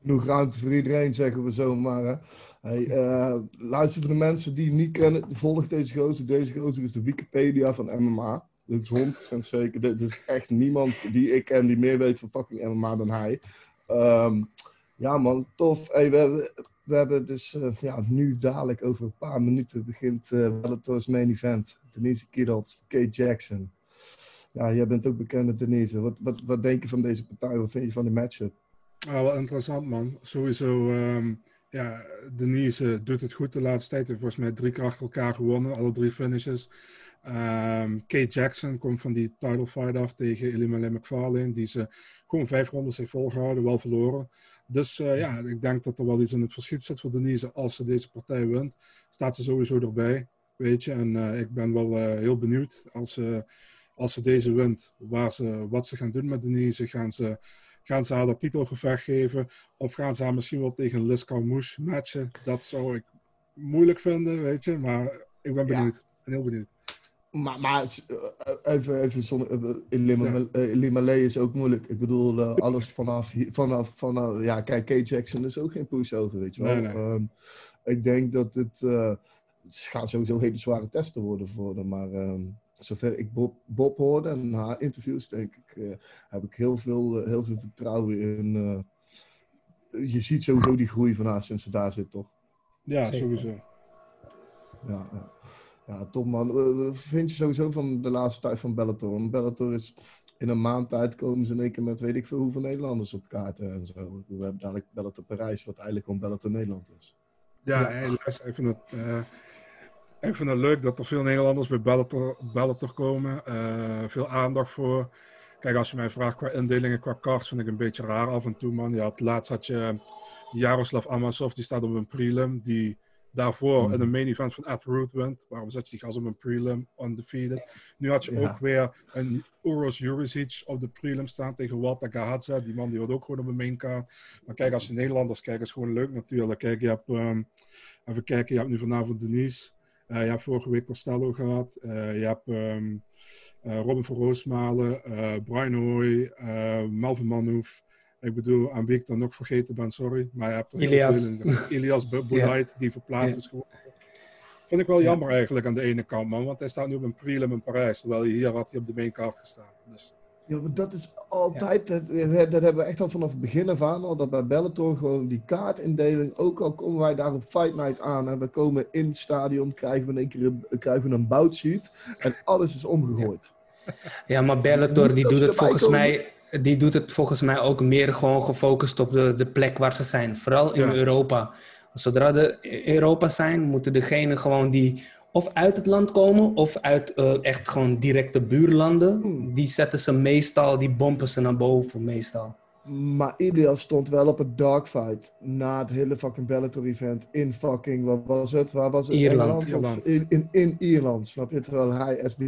S2: Genoeg ruimte voor iedereen, zeggen we zomaar. Hè. Hey, luister voor de mensen die het niet kennen. Volg deze gozer. Deze gozer is de Wikipedia van MMA. Dit is 100% zeker. Dit is echt niemand die ik ken die meer weet van fucking MMA dan hij. Ehm, ja man, tof. We, hebben- dus eh, ja, nu dadelijk over een paar minuten begint uh, main event. Denise Kiddles, Kate Jackson. Ja, jij bent ook bekende Denise. Wat, wat, wat denk je van deze partij? Wat vind je van de matchup?
S4: Ah, wel interessant, man. Sowieso, ehm, ja, Denise doet het goed de laatste tijd. Heeft volgens mij drie keer achter elkaar gewonnen, alle drie finishes. Ehm Kate Jackson komt van die title fight af tegen Elimele McFarlane, die ze gewoon vijf rondes heeft volgehouden, wel verloren. Dus eh, ja, ik denk dat er wel iets in het verschiet zit voor Denise. Als ze deze partij wint, staat ze sowieso erbij, weet je. En eh, ik ben wel eh, heel benieuwd als ze, als ze deze wint, waar ze, wat ze gaan doen met Denise. Gaan ze Gaan ze haar dat titelgevecht geven? Of gaan ze haar misschien wel tegen Liz Carmouche matchen? Dat zou ik moeilijk vinden, weet je. Maar ik ben benieuwd. Ik ben heel benieuwd.
S2: Maar, maar uh, even, even zonder, uh, is ook moeilijk. Ik bedoel, uh, alles vanaf, vanaf, vanaf, ja, kijk, Kate Jackson is ook geen pushover, weet je wel.
S4: Nee, nee.
S2: Um, ik denk dat het, uh, het gaat sowieso hele zware testen worden voor hem, maar um, zover ik Bob, Bob hoorde en haar interviews, denk ik, uh, heb ik heel veel, uh, heel veel vertrouwen in. Uh, je ziet sowieso die groei van haar sinds ze daar zit, toch?
S4: Ja, Zeker. sowieso.
S2: Ja, ja. Ja, top man. Uh, vind je sowieso van de laatste tijd van Bellator? Want Bellator is in een maand tijd komen ze in één keer met weet ik veel hoeveel Nederlanders op kaarten en zo. We hebben dadelijk Bellator Parijs, wat eigenlijk gewoon Bellator Nederland is.
S4: Ja, ik vind het... Uh... Ik vind het leuk dat er veel Nederlanders bij Bellator, Bellator komen. Uh, veel aandacht voor. Kijk, als je mij vraagt qua indelingen, qua cards, vind ik een beetje raar af en toe, man. Ja, het laatst had je Jaroslav Amosov, die staat op een prelim. Die daarvoor mm. in een main event van Ed Root wint. Waarom zet je die gas op een prelim undefeated? Nu had je ja. ook weer een Uros Juricic op de prelim staan tegen Walter Gahadze. Die man die wordt ook gewoon op een main card. Maar kijk, als je Nederlanders kijkt, is gewoon leuk natuurlijk. Kijk, je hebt, um, even kijken, je hebt nu vanavond Denise. Uh, je hebt vorige week Costello gehad. Uh, je hebt um, uh, Robin van Roosmalen, Brian Hoy, Melvin Manhoef. Ik bedoel, aan wie ik dan nog vergeten ben, sorry. Maar je hebt er
S1: Ilias.
S4: Ilias Boulait, ja. die verplaatst is geworden. Vind ik wel jammer ja. eigenlijk aan de ene kant, man. Want hij staat nu op een prelim in Parijs. Terwijl hij hier had hij op de main card gestaan. Dus.
S2: Ja, maar dat is altijd, ja. dat, dat, hebben we echt al vanaf het begin af aan al, dat bij Bellator gewoon die kaartindeling, ook al komen wij daar op Fight Night aan en we komen in het stadion, krijgen we een keer een, krijgen we een boutsheet en alles is omgegooid.
S1: Ja, ja maar Bellator die doet het volgens komen. mij, die doet het volgens mij ook meer gewoon gefocust op de, de plek waar ze zijn, vooral in ja. Europa. Zodra de Europa zijn, moeten degenen gewoon die of uit het land komen of uit uh, echt gewoon directe buurlanden. Hmm. Die zetten ze meestal, die bompen ze naar boven meestal.
S2: Maar Ilias stond wel op het dogfight na het hele fucking Bellator event in fucking, wat was het? Waar was het?
S1: Ierland.
S2: Ierland. In, in, in, Ierland, snap je? Terwijl hij SB.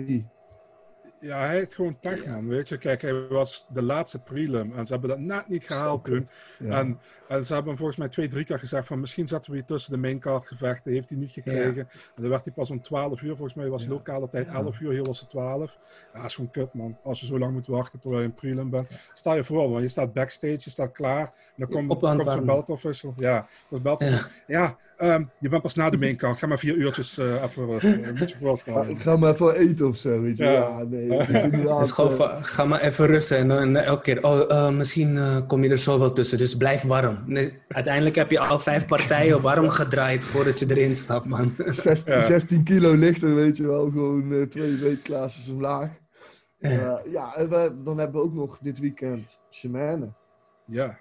S4: Ja, hij heeft gewoon pech, man. Weet je, kijk, hij was de laatste prelim en ze hebben dat net niet gehaald toen. Ja. En, en, ze hebben hem volgens mij twee, drie keer gezegd van misschien zaten we hier tussen de maincard gevechten. Heeft hij niet gekregen. Ja. En dan werd hij pas om 12 uur, volgens mij was ja. lokale tijd 11 uur, hier was het 12. Ja, dat is gewoon kut, man. Als je zo lang moet wachten terwijl je een prelim bent. Stel je voor, man. Je staat backstage, je staat klaar. En dan komt, komt zo'n belt official. Ja, belt ja. Um, je bent pas na de maincard. Ga maar vier uurtjes uh, even. Moet je voorstellen.
S2: Ik ga maar voor eten of zo, weet je. Ja, ja nee.
S1: Dus, dus gewoon uh, ga maar even rusten. En elke keer, oh, uh, misschien kom je er zo wel tussen. Dus blijf warm. Nee, uiteindelijk heb je al vijf partijen warm gedraaid voordat je erin stapt, man.
S2: 16, ja. 16 kilo lichter, weet je wel. Gewoon twee weetklasses omlaag. ja, en we, dan hebben we ook nog dit weekend Shemane.
S4: Ja.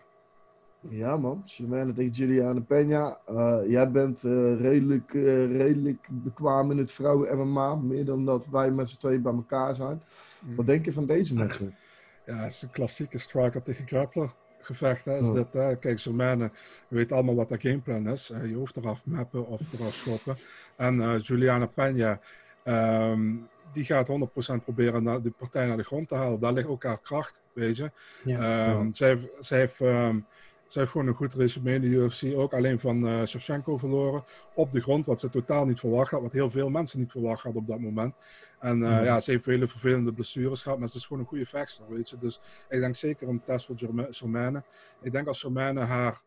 S2: Ja man, Shimane tegen Juliana Peña. Uh, jij bent uh, redelijk, uh, redelijk bekwaam in het vrouwen MMA. Meer dan dat wij met z'n tweeën bij elkaar zijn. Mm. Wat denk je van deze matchup?
S4: Ja, het is een klassieke striker tegen grappler gevecht. Hè, is oh. dit, hè? Kijk, Shimane weet allemaal wat de gameplan is. je hoeft eraf mappen of eraf schoppen. En Juliana Peña... Um, die gaat 100% proberen de partij naar de grond te halen. Daar ligt ook haar kracht, weet je. Ja. Um, ja. Zij, zij heeft... Um, ze heeft gewoon een goed resume in de UFC. Ook alleen van uh, Shevchenko verloren. Op de grond, wat ze totaal niet verwacht had. Wat heel veel mensen niet verwacht hadden op dat moment. En uh, mm. ja, ze heeft vele vervelende blessures gehad. Maar ze is gewoon een goede vechter, weet je. Dus ik denk zeker een test voor Germaine. Ik denk als Germaine haar...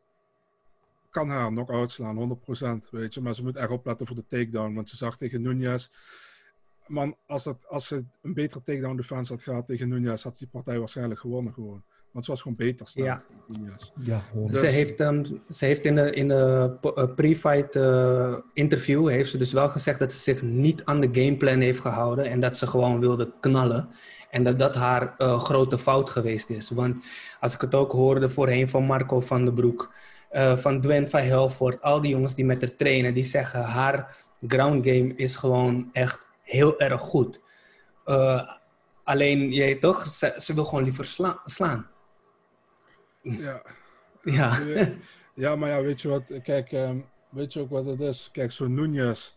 S4: Kan haar nog uitslaan, 100%, weet je. Maar ze moet echt opletten voor de takedown. Want ze zag tegen Nunez... Man, als, het, als ze een betere takedown defense had gehad tegen Nunez... had die partij waarschijnlijk gewonnen gewoon. Want ze was gewoon beter staan.
S1: Ja. ja dus... ze, heeft, um, ze heeft in de, in de pre-fight uh, interview heeft ze dus wel gezegd dat ze zich niet aan de gameplan heeft gehouden en dat ze gewoon wilde knallen. En dat dat haar uh, grote fout geweest is. Want als ik het ook hoorde voorheen van Marco van den Broek, uh, van Dwayne van Helfort, al die jongens die met haar trainen, die zeggen haar ground game is gewoon echt heel erg goed. alleen, jij toch, ze, ze wil gewoon liever sla slaan.
S4: Ja.
S1: Ja.
S4: ja, maar ja, weet je wat? Kijk, um, weet je ook wat het is? Kijk, zo'n Nunez,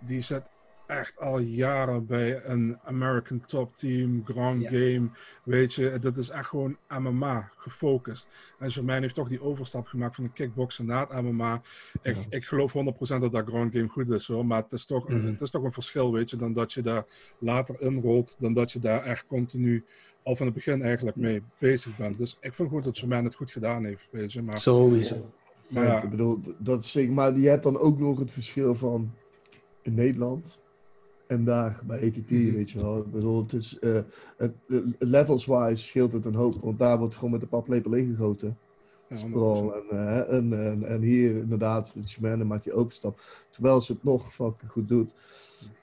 S4: die zet echt al jaren bij een American Top Team, Grand
S1: Ja.
S4: Game. Weet je, dat is echt gewoon MMA gefocust. En Germain heeft toch die overstap gemaakt van de kickboksen naar het MMA. Ik,
S2: Ja.
S4: ik geloof 100% dat dat Grand Game goed is hoor. Maar het is, toch,
S1: Mhm.
S4: het is toch een verschil, weet je, dan dat je daar later inrolt. Dan dat je daar echt continu al van het begin eigenlijk mee bezig bent. Dus ik vind gewoon dat Germain het goed gedaan heeft, weet je. Maar,
S1: Sowieso.
S4: maar
S2: Ja, ik bedoel, dat is zeker. Maar je hebt dan ook nog het verschil van in Nederland en daar bij ETT,
S4: Mhm.
S2: weet je wel. Ik bedoel, het is, eh, het, eh, levels-wise scheelt het een hoop, want daar wordt gewoon met de paplepel ingegoten.
S4: Ja, 100%.
S2: Sprawl en, en, en, en hier inderdaad, Shimane maakt die overstap. Terwijl ze het nog fucking goed doet.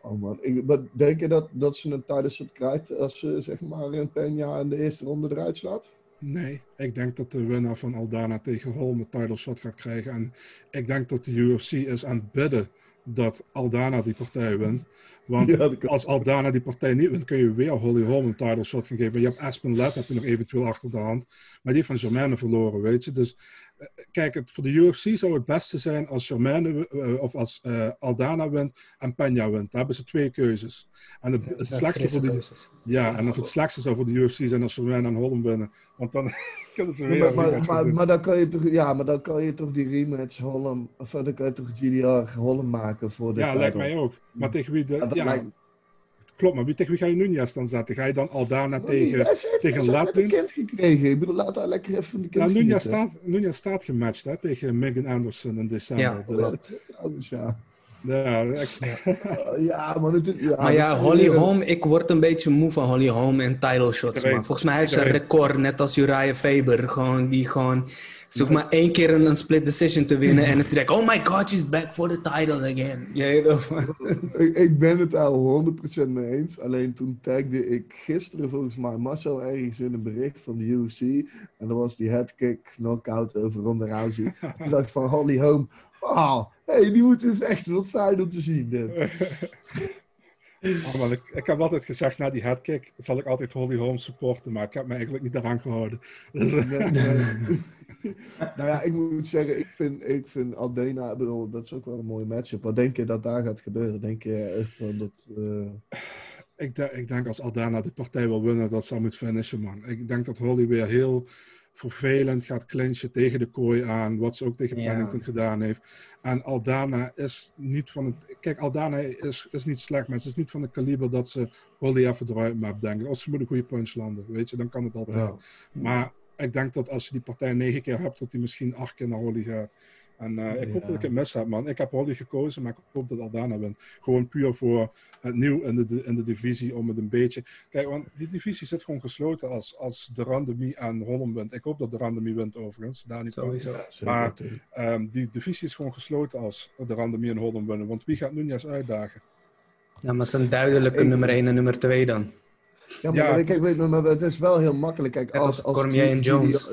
S2: Oh man, ik, maar denk je dat, dat ze een tijdens het krijgt als ze zeg maar een Peña in de eerste ronde eruit slaat?
S4: Nee, ik denk dat de winnaar van Aldana tegen Holm een title shot gaat krijgen. En ik denk dat de UFC is aan het bidden dat Aldana die partij wint. Want
S2: Ja, dat kan-
S4: als Aldana die partij niet wint, kun je weer Holly Holm een title shot gaan geven. Je hebt Aspen Ladd heb je nog eventueel achter de hand. Maar die heeft van Germaine verloren, weet je. Dus eh, kijk, het, voor de UFC zou het beste zijn als Germaine eh, of als eh, Aldana wint en Peña wint. Daar hebben ze twee keuzes. En het, het slechtste voor de, ja, en of het slechtste zou voor de UFC zijn als Germaine en Holm winnen. Want dan kunnen ze weer...
S2: maar, maar, maar,
S4: doen.
S2: maar dan kan je toch, ja, maar dan kan je toch die rematch Holland, of dan kan je toch GDR Holland maken voor de
S4: Ja, lijkt mij ook. Maar tegen wie... De,
S2: Ja, dat
S4: ja,
S2: lijkt-
S4: Klopt, maar wie, tegen wie ga je Nunez dan zetten? Ga je dan Aldana tegen...
S2: Nunez heeft-
S4: tegen
S2: net een
S4: doen?
S2: kind gekregen. Ik bedoel, laat haar lekker even de kind
S4: Nou, Nunez
S2: genieten.
S4: staat, Nunez staat gematcht hè, tegen Megan Anderson in december.
S1: Ja,
S4: dus,
S2: Ja, trouwens, ja.
S4: ja, ik-
S2: Ja, maar het, ja,
S1: Maar ja, Holly Holm, ik word een beetje moe van Holly Holm en title shots, man. Volgens mij heeft ze een record, net als Uriah Faber. Gewoon, die gewoon... Ze hoeft maar één keer een, een split decision te winnen en het direct... Oh my god, she's back for the title again.
S2: Ik, ik ben het daar 100% mee eens. Alleen toen tagde ik gisteren volgens mij Marcel ergens in een bericht van de UFC. En dat was die headkick knockout over Ronda Rousey. ik dacht van Holly Holm. Oh, hey, die moet dus echt wat fijn om te zien. Dit.
S4: Oh, ik, ik heb altijd gezegd, na die headkick zal ik altijd Holly Holm supporten, maar ik heb me eigenlijk niet daaraan gehouden. Dus,
S2: Nee, nee. nou ja, ik moet zeggen, ik vind, ik vind Aldena, bedoel, dat is ook wel een mooie matchup. Wat denk je dat daar gaat gebeuren? Denk je echt wel dat... eh,
S4: ik, de- ik denk als Aldana de partij wil winnen, dat ze moet finishen, man. Ik denk dat Holly weer heel vervelend gaat clinchen tegen de kooi aan, wat ze ook tegen
S1: Ja.
S4: Pennington gedaan heeft. En Aldana is niet van het... Kijk, Aldana is, is niet slecht, maar ze is niet van het kaliber dat ze Holly even eruit maakt, denk ik. Als ze moet een goede punch landen, weet je, dan kan het altijd.
S2: ja.
S4: Maar ik denk dat als je die partij negen keer hebt, dat die misschien acht keer naar Holly gaat. En eh, ik hoop dat ik het mis heb, man. Ik heb Holly gekozen, maar ik hoop dat Aldana wint. Gewoon puur voor het nieuw in de, in de divisie, om het een beetje... Kijk, want die divisie zit gewoon gesloten als, als de randomie en Holland wint. Ik hoop dat de randomie wint, overigens. Daar niet.
S1: Sowieso.
S4: Maar-. Ehm, die divisie is gewoon gesloten als de randomie en Holland winnen. Want wie gaat Nunez uitdagen?
S1: Ja, maar ze een duidelijke
S2: Ik-
S1: nummer 1 en nummer 2 dan.
S2: Ja, maar,
S4: Ja,
S2: kijk, je, maar het is wel heel makkelijk. Kijk, als,
S1: als en Jones.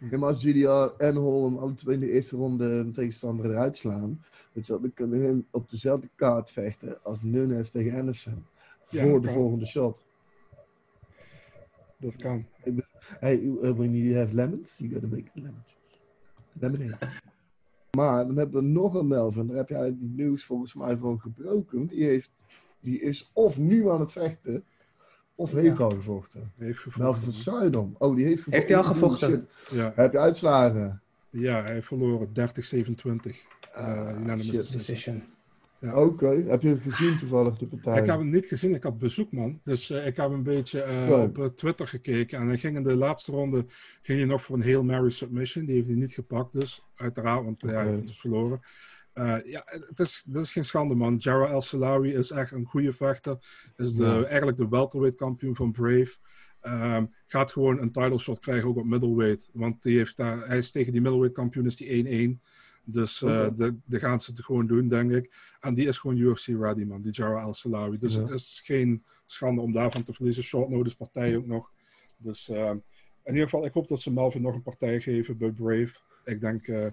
S2: Ja, maar als GDR en Holm alle twee in de eerste ronde een tegenstander eruit slaan, weet je wel, dan kunnen hun op dezelfde kaart vechten als Nunes tegen Anderson.
S4: Ja,
S2: voor de
S4: kan.
S2: volgende shot.
S4: Dat kan.
S2: Hey, uh, when you have lemons, you gotta make lemons. Lemonade. Maar dan hebben we nog een Melvin. Daar heb jij het nieuws volgens mij van gebroken. Die, heeft, die is of nu aan het vechten, of heeft
S1: Ja.
S2: al gevochten.
S4: Hij heeft
S2: Melvin van
S4: gevochten.
S2: Zuidom. Oh, die heeft gevochten.
S1: Heeft hij al gevochten?
S4: Ja,
S2: Heb je uitslagen?
S4: ja, hij heeft verloren. 30-27.
S2: Ah,
S4: Eh, unanimous
S2: shit.
S4: decision. Ja.
S2: Oké, heb je het gezien toevallig, de partij?
S4: Ik heb hem niet gezien, ik had bezoek, man. Dus eh, ik heb een beetje eh, op eh, Twitter gekeken. En hij ging in de laatste ronde ging hij nog voor een Hail Mary submission. Die heeft hij niet gepakt, dus uiteraard, want eh, hij heeft het verloren. Eh, ja, het is, dat is geen schande, man. Jara El Salawi is echt een goede vechter. Is de,
S2: Ja.
S4: eigenlijk de welterweight kampioen van Brave. Ehm, gaat gewoon een title shot krijgen ook op middleweight. Want die heeft daar, hij is tegen die middleweight kampioen is die 1-1. Dus
S2: Oké.
S4: de, de gaan ze het gewoon doen, denk ik. En die is gewoon UFC ready, man. Die Jara El Salawi. Dus
S2: Ja.
S4: het is geen schande om daarvan te verliezen. Short notice partij ook nog. Dus ehm, in ieder geval, ik hoop dat ze Melvin nog een partij geven bij Brave. Ik denk, eh,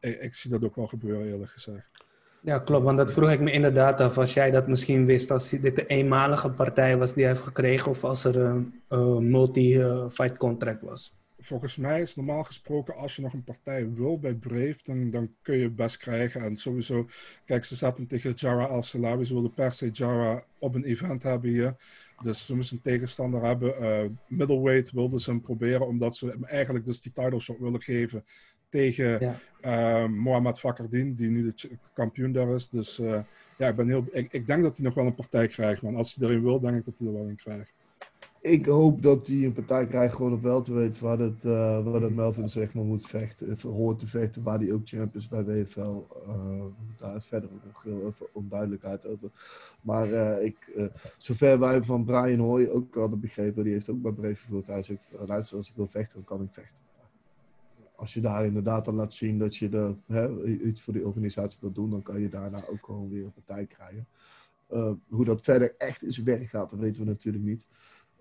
S4: ik, ik zie dat ook wel gebeuren, eerlijk gezegd.
S1: Ja, klopt. Want dat vroeg ik me inderdaad af. Als jij dat misschien wist, als dit de eenmalige partij was die hij heeft gekregen, of als er een eh, multi-fight contract was.
S4: volgens mij is normaal gesproken, als je nog een partij wil bij Brave, dan, dan kun je het best krijgen. En sowieso, kijk, ze zaten tegen Jara Al-Salawi. Ze wilden per se Jara op een event hebben hier. Dus ze moesten een tegenstander hebben. Uh, middleweight wilden ze hem proberen, omdat ze hem eigenlijk dus die title shot willen geven tegen ja. uh, Mohamed Fakardin, die nu de kampioen daar is. Dus uh, ja, ik, ben heel, ik, ik denk dat hij nog wel een partij krijgt. Man. Als hij erin wil, denk ik dat hij er wel in krijgt
S2: ik hoop dat hij een partij krijgt gewoon op wel te weten waar het, uh, waar het Melvin zeg maar moet vechten, hoort te vechten, waar hij ook champ is bij WFL. Uh, daar is verder nog heel veel onduidelijkheid over. Maar uh, ik, zover wij van Brian Hoy ook hadden begrepen, die heeft ook bij Brevenvoort, hij zegt, luister, als ik wil vechten, dan kan ik vechten. Als je daar inderdaad dan laat zien dat je de, hè, iets voor die organisatie wil doen, dan kan je daarna ook gewoon weer een partij krijgen. hoe dat verder echt in zijn werk gaat, dat weten we natuurlijk niet.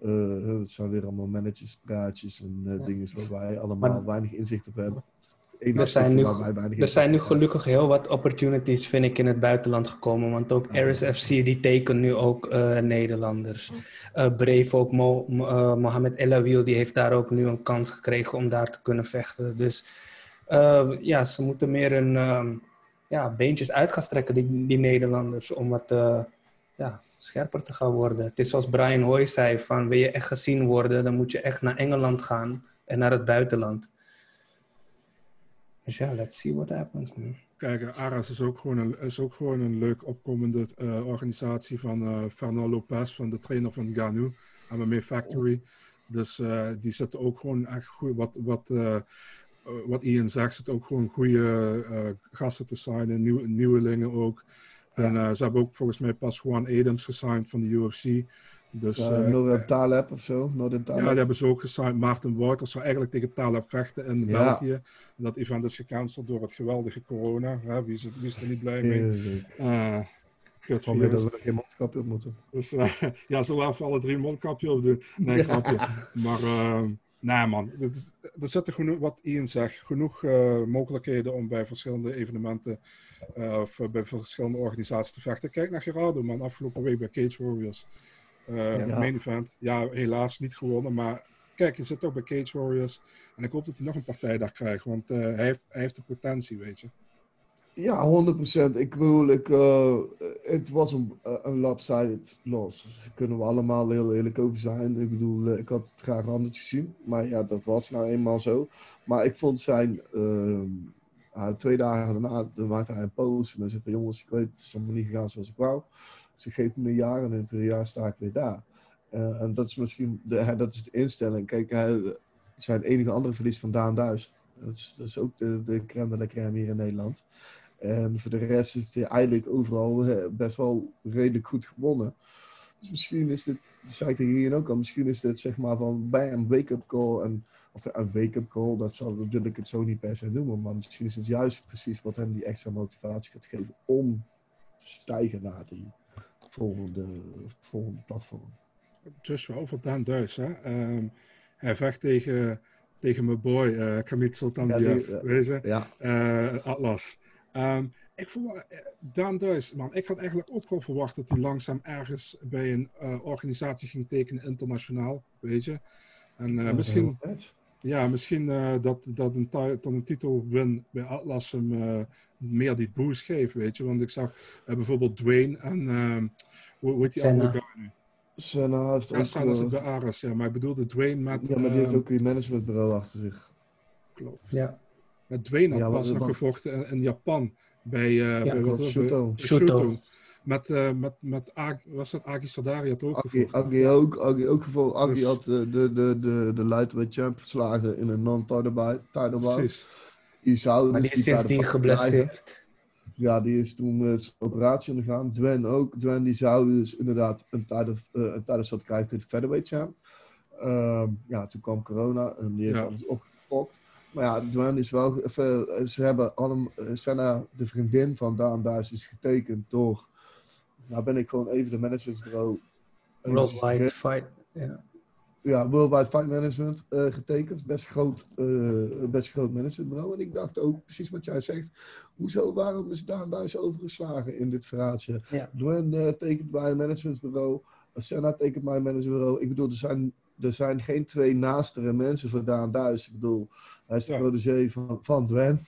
S2: Uh, het zijn weer allemaal managerspraatjes en uh, ja. dingen waar wij allemaal maar, weinig inzicht op hebben.
S1: Er zijn, nu, er zijn nu gelukkig heel wat opportunities, vind ik, in het buitenland gekomen. Want ook ja. RSFC, die tekenen nu ook uh, Nederlanders. Uh, Brave ook, Mo, uh, Mohamed die heeft daar ook nu een kans gekregen om daar te kunnen vechten. Dus ja, ze moeten meer een um, ja, beentjes uit gaan strekken, die, die Nederlanders, om wat ja, scherper te gaan worden. Het is zoals Brian Hoy zei, van wil je echt gezien worden, dan moet je echt naar Engeland gaan en naar het buitenland. Dus ja, let's see what happens, man.
S4: Kijk, Aras is ook gewoon een, is ook gewoon een leuk opkomende uh, organisatie van uh, Fernando Lopez, van de trainer van Ganu, MMA Factory. Dus uh, die zitten ook gewoon echt goed, wat, wat, wat Ian zegt, zit ook gewoon goede gasten te signen, nieuw, nieuwelingen ook. En ze hebben ook volgens mij pas Juan Adams gesigned van de UFC. Dus,
S2: Noordin Taleb of zo? Noordin
S4: Taleb. Ja, die hebben ze ook gesigned. Maarten Wouters zou eigenlijk tegen Taleb vechten in ja. België. Dat event is gecanceld door het geweldige corona. Hè? Wie, is het, wie is er niet blij mee?
S2: Ik weer dat we geen mondkapje op moeten.
S4: Dus ja, zullen we even alle drie mondkapje op doen? Nee, grapje. Maar ehm, Nee man, er zitten genoeg, wat Ian zegt, genoeg uh, mogelijkheden om bij verschillende evenementen of bij verschillende organisaties te vechten. Kijk naar Gerardo man, afgelopen week bij Cage Warriors. Uh, ja. Main event, ja helaas niet gewonnen, maar kijk, je zit toch bij Cage Warriors. En ik hoop dat hij nog een partij daar krijgt, want hij heeft, hij, heeft, de potentie, weet je.
S2: Ja, 100%. Ik bedoel, ik, uh, het was een, een lopsided loss. Daar kunnen we allemaal heel eerlijk over zijn. Ik bedoel, ik had het graag anders gezien. Maar ja, dat was nou eenmaal zo. Maar ik vond zijn... Uh, twee dagen daarna dan maakte hij een post. En dan zegt hij, jongens, ik weet, het is allemaal niet gegaan zoals ik wou. Ze geeft me een jaar en in een jaar sta ik weer daar. Uh, en dat is misschien de, dat is de instelling. Kijk, hij, zijn enige andere verlies van Daan Duis. Dat is, dat is ook de, de crème de la crème hier in Nederland. En voor de rest is het eigenlijk overal best wel redelijk goed gewonnen. Dus misschien is dit, dat zei ik hier ook al, misschien is dit zeg maar van bam, wake-up call. En, of een wake-up call, dat, zal, dat wil ik het zo niet per se noemen. Maar misschien is het juist precies wat hem die extra motivatie gaat geven om te stijgen naar die volgende, volgende platform.
S4: Joshua over Dan Duis, hè. Um, hij vecht tegen, tegen mijn boy, uh, Kamit Sultan ja, Diaf, weet je?
S2: Ja.
S4: Uh, Atlas. Um, ik verwacht, Daan Duis, man, ik had eigenlijk ook wel verwacht dat hij langzaam ergens bij een uh, organisatie ging tekenen, internationaal, weet je. En uh, misschien, ja, misschien uh, dat, dat, een dat een titelwin bij Atlas hem meer die boost geeft, weet je. Want ik zag bijvoorbeeld Dwayne en, ehm, hoe, hoe heet die andere guy nu?
S2: Senna heeft
S4: ja, Senna zit bij Ares, ja. Maar ik bedoelde Dwayne met...
S2: Ja, maar die heeft ook een managementbureau achter zich.
S4: Klopt.
S1: Ja.
S4: Met Dwayne had ja, pas nog gevochten in, in, Japan. Bij, uh,
S2: ja,
S4: bij,
S2: wat,
S1: Shuto. Shuto.
S4: Met, uh, met, met Ag, was dat Agi Sadari had ook
S2: Agi, ook, Agi ook gevochten. Agi dus, had uh, de, de, de, de lightweight champ verslagen in een non-title bout.
S4: Precies.
S2: Die zou
S1: maar
S2: dus
S1: die is sindsdien geblesseerd.
S2: Ja, die is toen uh, operatie gegaan. Dwen ook. Dwen die zou dus inderdaad een title, uh, een title shot krijgen tegen de featherweight champ. Uh, ja, toen kwam corona en die heeft ja. alles opgefokt. Maar ja, Dwayne is wel. Ze hebben allemaal. Senna, de vriendin van Daan Duis, is getekend door. Nou ben ik gewoon even de managementsbureau.
S1: Worldwide Fight. Ja.
S2: Ja, Worldwide Fight Management uh, getekend. Best groot, uh, best groot managementbureau. En ik dacht ook, precies wat jij zegt. Hoezo, waarom is Daan Duis overgeslagen in dit verhaaltje?
S1: Ja.
S2: Dwayne uh, tekent bij een managementbureau. Senna tekent bij een managementbureau. Ik bedoel, er zijn er zijn geen twee naastere mensen voor Daan Duis. Ik bedoel, hij is de
S4: Ja.
S2: protégé van, van. En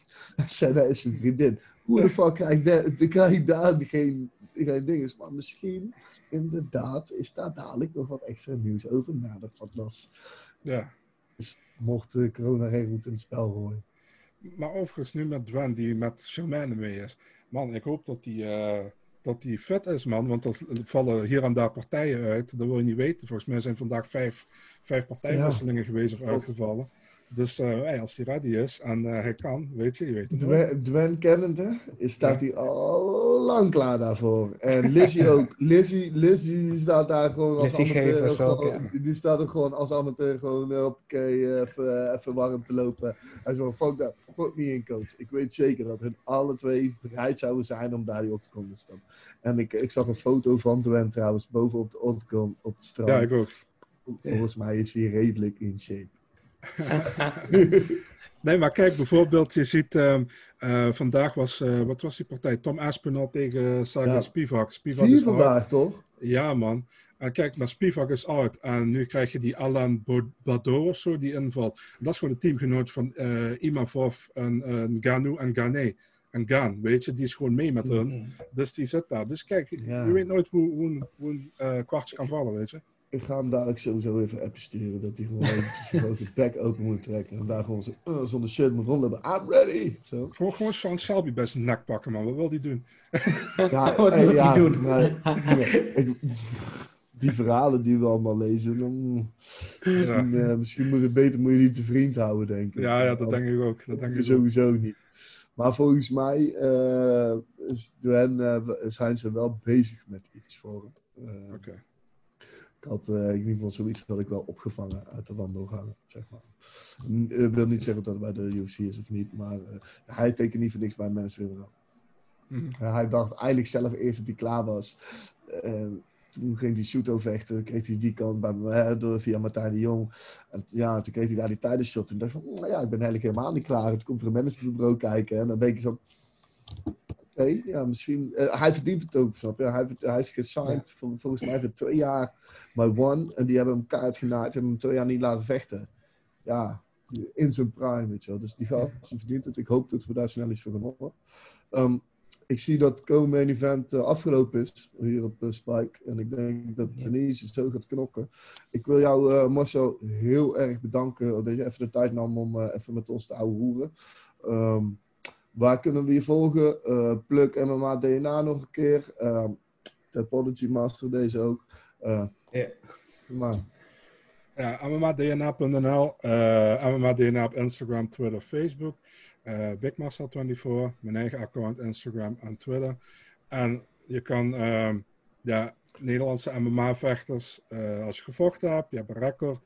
S2: hij is zijn vriendin. Hoe de fuck krijg ik daar geen, geen dinges? Maar misschien, inderdaad, is daar dadelijk nog wat extra nieuws over na de podcast.
S4: Ja.
S2: Mocht de goed in het spel gooien.
S4: Maar overigens nu met Dwen, die met Charmaine mee is. Man, ik hoop dat die, eh, dat die vet is, man. Want er vallen hier en daar partijen uit. Dat wil je niet weten. Volgens mij zijn vandaag vijf, vijf partijwisselingen geweest of uitgevallen. Dus eh, hey, als hij ready is en eh, hij kan, weet je, je weet het.
S2: Dwen, Dwen kennende, is- staat hij al lang klaar daarvoor. En Lizzie ook. Lizzie, Lizzie staat daar gewoon als
S1: Lizzie
S2: amateur.
S1: Gevers ook,
S2: gewoon- Die staat er gewoon als amateur gewoon eh, op even, even warm te lopen. Hij zo fuck dat, fuck me in coach. Ik weet zeker dat hun alle twee bereid zouden zijn om daar die op te komen staan. En ik, ik zag een foto van Dwen trouwens boven op de op het strand.
S4: Ja, ik ook.
S2: Volgens mij is hij redelijk in shape.
S4: Nee, maar kijk, bijvoorbeeld, je ziet, ehm, eh, vandaag was, eh, wat was die partij? Tom Aspinall tegen Saga
S2: Ja.
S4: Spivak. Spivak
S2: Vier
S4: is out.
S2: vandaag toch?
S4: Ja, man. En kijk, maar Spivak is out. En nu krijg je die Alan Baudot of zo, die invalt. Dat is gewoon de teamgenoot van eh Imavov en Ganu en Gane. En Gaan, weet je, die is gewoon mee met hun.
S1: Mm.
S4: Dus die zit daar. Dus kijk,
S2: Ja.
S4: je weet nooit hoe, hoe, een- hoe een eh, kwartje kan vallen, weet je.
S2: Ik ga hem dadelijk sowieso even appen sturen. Dat hij gewoon eventjes zijn grote bek open moet trekken. En daar gewoon zo, uh, zonder shirt moet rondlopen. I'm ready! Zo.
S4: Gewoon, gewoon Sean Shelby bij zijn nek pakken, man. Wat wil die doen?
S2: Ja,
S1: Wat
S2: eh,
S1: moet
S2: ja,
S1: hij doen?
S2: maar- ja, ik- die verhalen die we allemaal lezen. Dan, misschien, eh, misschien moet het beter moet je die te vriend houden, denk ik.
S4: Ja, ja, dat denk ik ook. Dat denk ik ook.
S2: Sowieso niet. Maar volgens mij eh, is, eh, zijn ze wel bezig met iets voor hem. Eh,
S4: Oké.
S2: Had eh, in ieder geval zoiets wat ik wel opgevangen uit de wandelgangen, zeg maar. N- Ik wil niet zeggen dat het bij de UFC is of niet, maar eh, hij tekent niet voor niks bij mensen willen.
S4: Mhm.
S2: hij dacht eigenlijk zelf eerst dat hij klaar was. Eh, toen ging hij shooto vechten, kreeg hij die kant bij me, door, via Martijn de Jong. En ja, toen kreeg hij daar die tijdensshot. En dacht van, nou ja, ik ben eigenlijk helemaal niet klaar. Het komt er een managementbureau kijken. En dan denk je zo, ja, misschien... eh, hij verdient het ook, snap je? Hij, hij is gesigned vol- volgens mij voor twee jaar bij One. En die hebben hem kaart genaaid, hebben hem twee jaar niet laten vechten. Ja, in zijn prime, weet je wel. Dus die gast die verdient het. Ik hoop dat we daar snel iets voor gaan horen. Ehm, ik zie dat komende event eh, afgelopen is, hier op eh, Spike. En ik denk dat
S1: Ja.
S2: Denise zo gaat knokken. Ik wil jou, eh, Marcel, heel erg bedanken dat je even de tijd nam om even met ons te ouwe hoeren. Waar kunnen we je volgen? Eh Pluk MMA DNA nog een keer. Ehm Topology Master deze ook. Eh,
S1: Ja.
S2: Maar
S4: Ja, MMADNA.nl, eh MMADNA op Instagram, Twitter, Facebook. eh BigMarcel24, mijn eigen account Instagram en Twitter. En je kan ehm, ja, Nederlandse MMA-vechters, als je gevochten hebt, je hebt een record,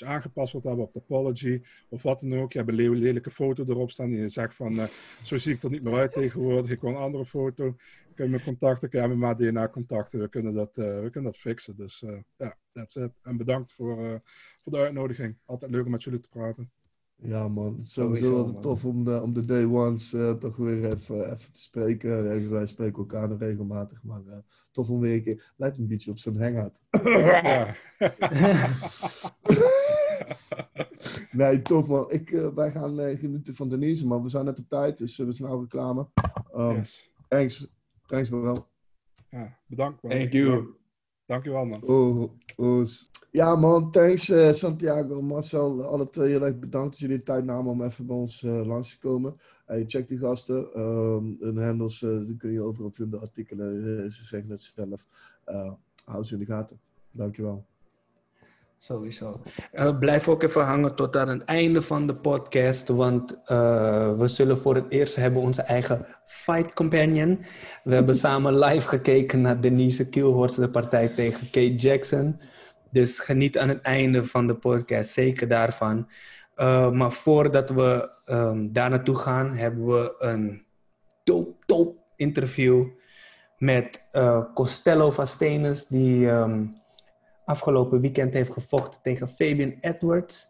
S4: wat aangepast wilt hebben op Topology, of wat dan ook. Je hebt een le- lelijke foto erop staan die je zegt van, eh, zo zie ik er niet meer uit tegenwoordig, ik wil een andere foto. Kun je me contacten, kun je MMA DNA contacten, we kunnen dat, eh, we kunnen dat fixen. Dus eh, ja, that's it. En bedankt voor, eh, voor de uitnodiging. Altijd leuk om met jullie te praten.
S2: ja man, het is
S1: Sowieso,
S2: sowieso altijd
S1: man.
S2: tof om de, om de day ones toch weer even, even te spreken. Wij spreken elkaar nog regelmatig, maar eh, tof om weer een keer, lijkt een beetje op zijn hangout.
S4: Ja.
S2: Nee, tof man. Ik, eh, wij gaan eh, genieten van Denise, maar we zijn net op tijd, dus eh, we zijn nou reclame. Um,
S4: yes.
S2: Thanks, thanks man.
S4: ja, bedankt. man.
S1: Thank you.
S4: Dankjewel man.
S2: Oh, oh. Ja man, thanks Santiago, Marcel, alle twee heel erg bedankt dat jullie de tijd namen om even bij ons langs te komen. Hey, check die gasten, Ehm hun handles eh, die kun je overal vinden, artikelen, ze zeggen het zelf. Eh, hou ze in de gaten. Dankjewel.
S1: Sowieso. Eh, blijf ook even hangen tot aan het einde van de podcast, want eh, we zullen voor het eerst hebben onze eigen Fight Companion. We hebben samen live gekeken naar Denise Kielhorst, de partij tegen Kate Jackson. Dus geniet aan het einde van de podcast zeker daarvan. Eh, maar voordat we ehm, daar naartoe gaan, hebben we een top, top interview met Costello Vastenus, die ehm, afgelopen weekend heeft gevochten tegen Fabian Edwards.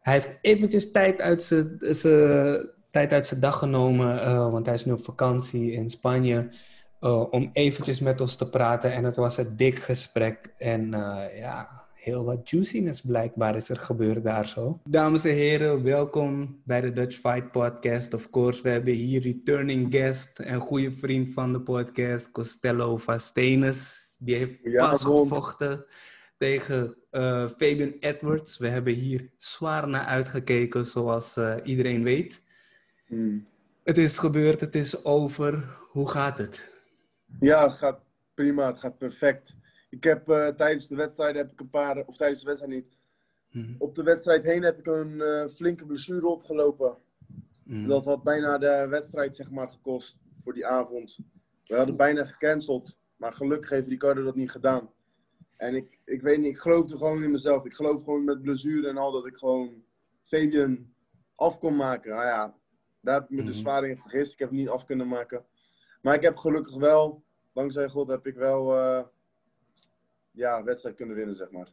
S1: Hij heeft eventjes tijd uit zijn- zijn tijd uit zijn dag genomen, eh, want hij is nu op vakantie in Spanje, eh, om eventjes met ons te praten. En het was een dik gesprek en eh, ja, heel wat juiciness blijkbaar is er gebeurd daar zo. Dames en heren, welkom bij de Dutch Fight Podcast. Of course, we hebben hier returning guest en goede vriend van de podcast, Costello Vastenes. Die heeft
S5: Ja,
S1: pas gevochten tegen eh, Fabian Edwards. We hebben hier zwaar naar uitgekeken, zoals eh, iedereen weet.
S5: Hmm.
S1: Het is gebeurd, het is over. Hoe gaat het?
S5: Ja, het gaat prima, het gaat perfect. Ik heb eh, tijdens de wedstrijd heb ik een paar, of tijdens de wedstrijd niet,
S1: Mhm.
S5: op de wedstrijd heen heb ik een flinke blessure opgelopen.
S1: Mhm.
S5: Dat had bijna de wedstrijd zeg maar gekost voor die avond. We hadden bijna gecanceld, maar gelukkig heeft Ricardo dat niet gedaan. En ik, ik weet niet, ik geloofde gewoon in mezelf. Ik geloof gewoon met blessure en al dat ik gewoon Fabian af kon maken. Nou ja, daar heb ik me dus
S1: Mhm.
S5: zwaar in vergist. Ik heb het niet af kunnen maken. Maar ik heb gelukkig wel, dankzij God, heb ik wel eh, ja, een wedstrijd kunnen winnen, zeg maar.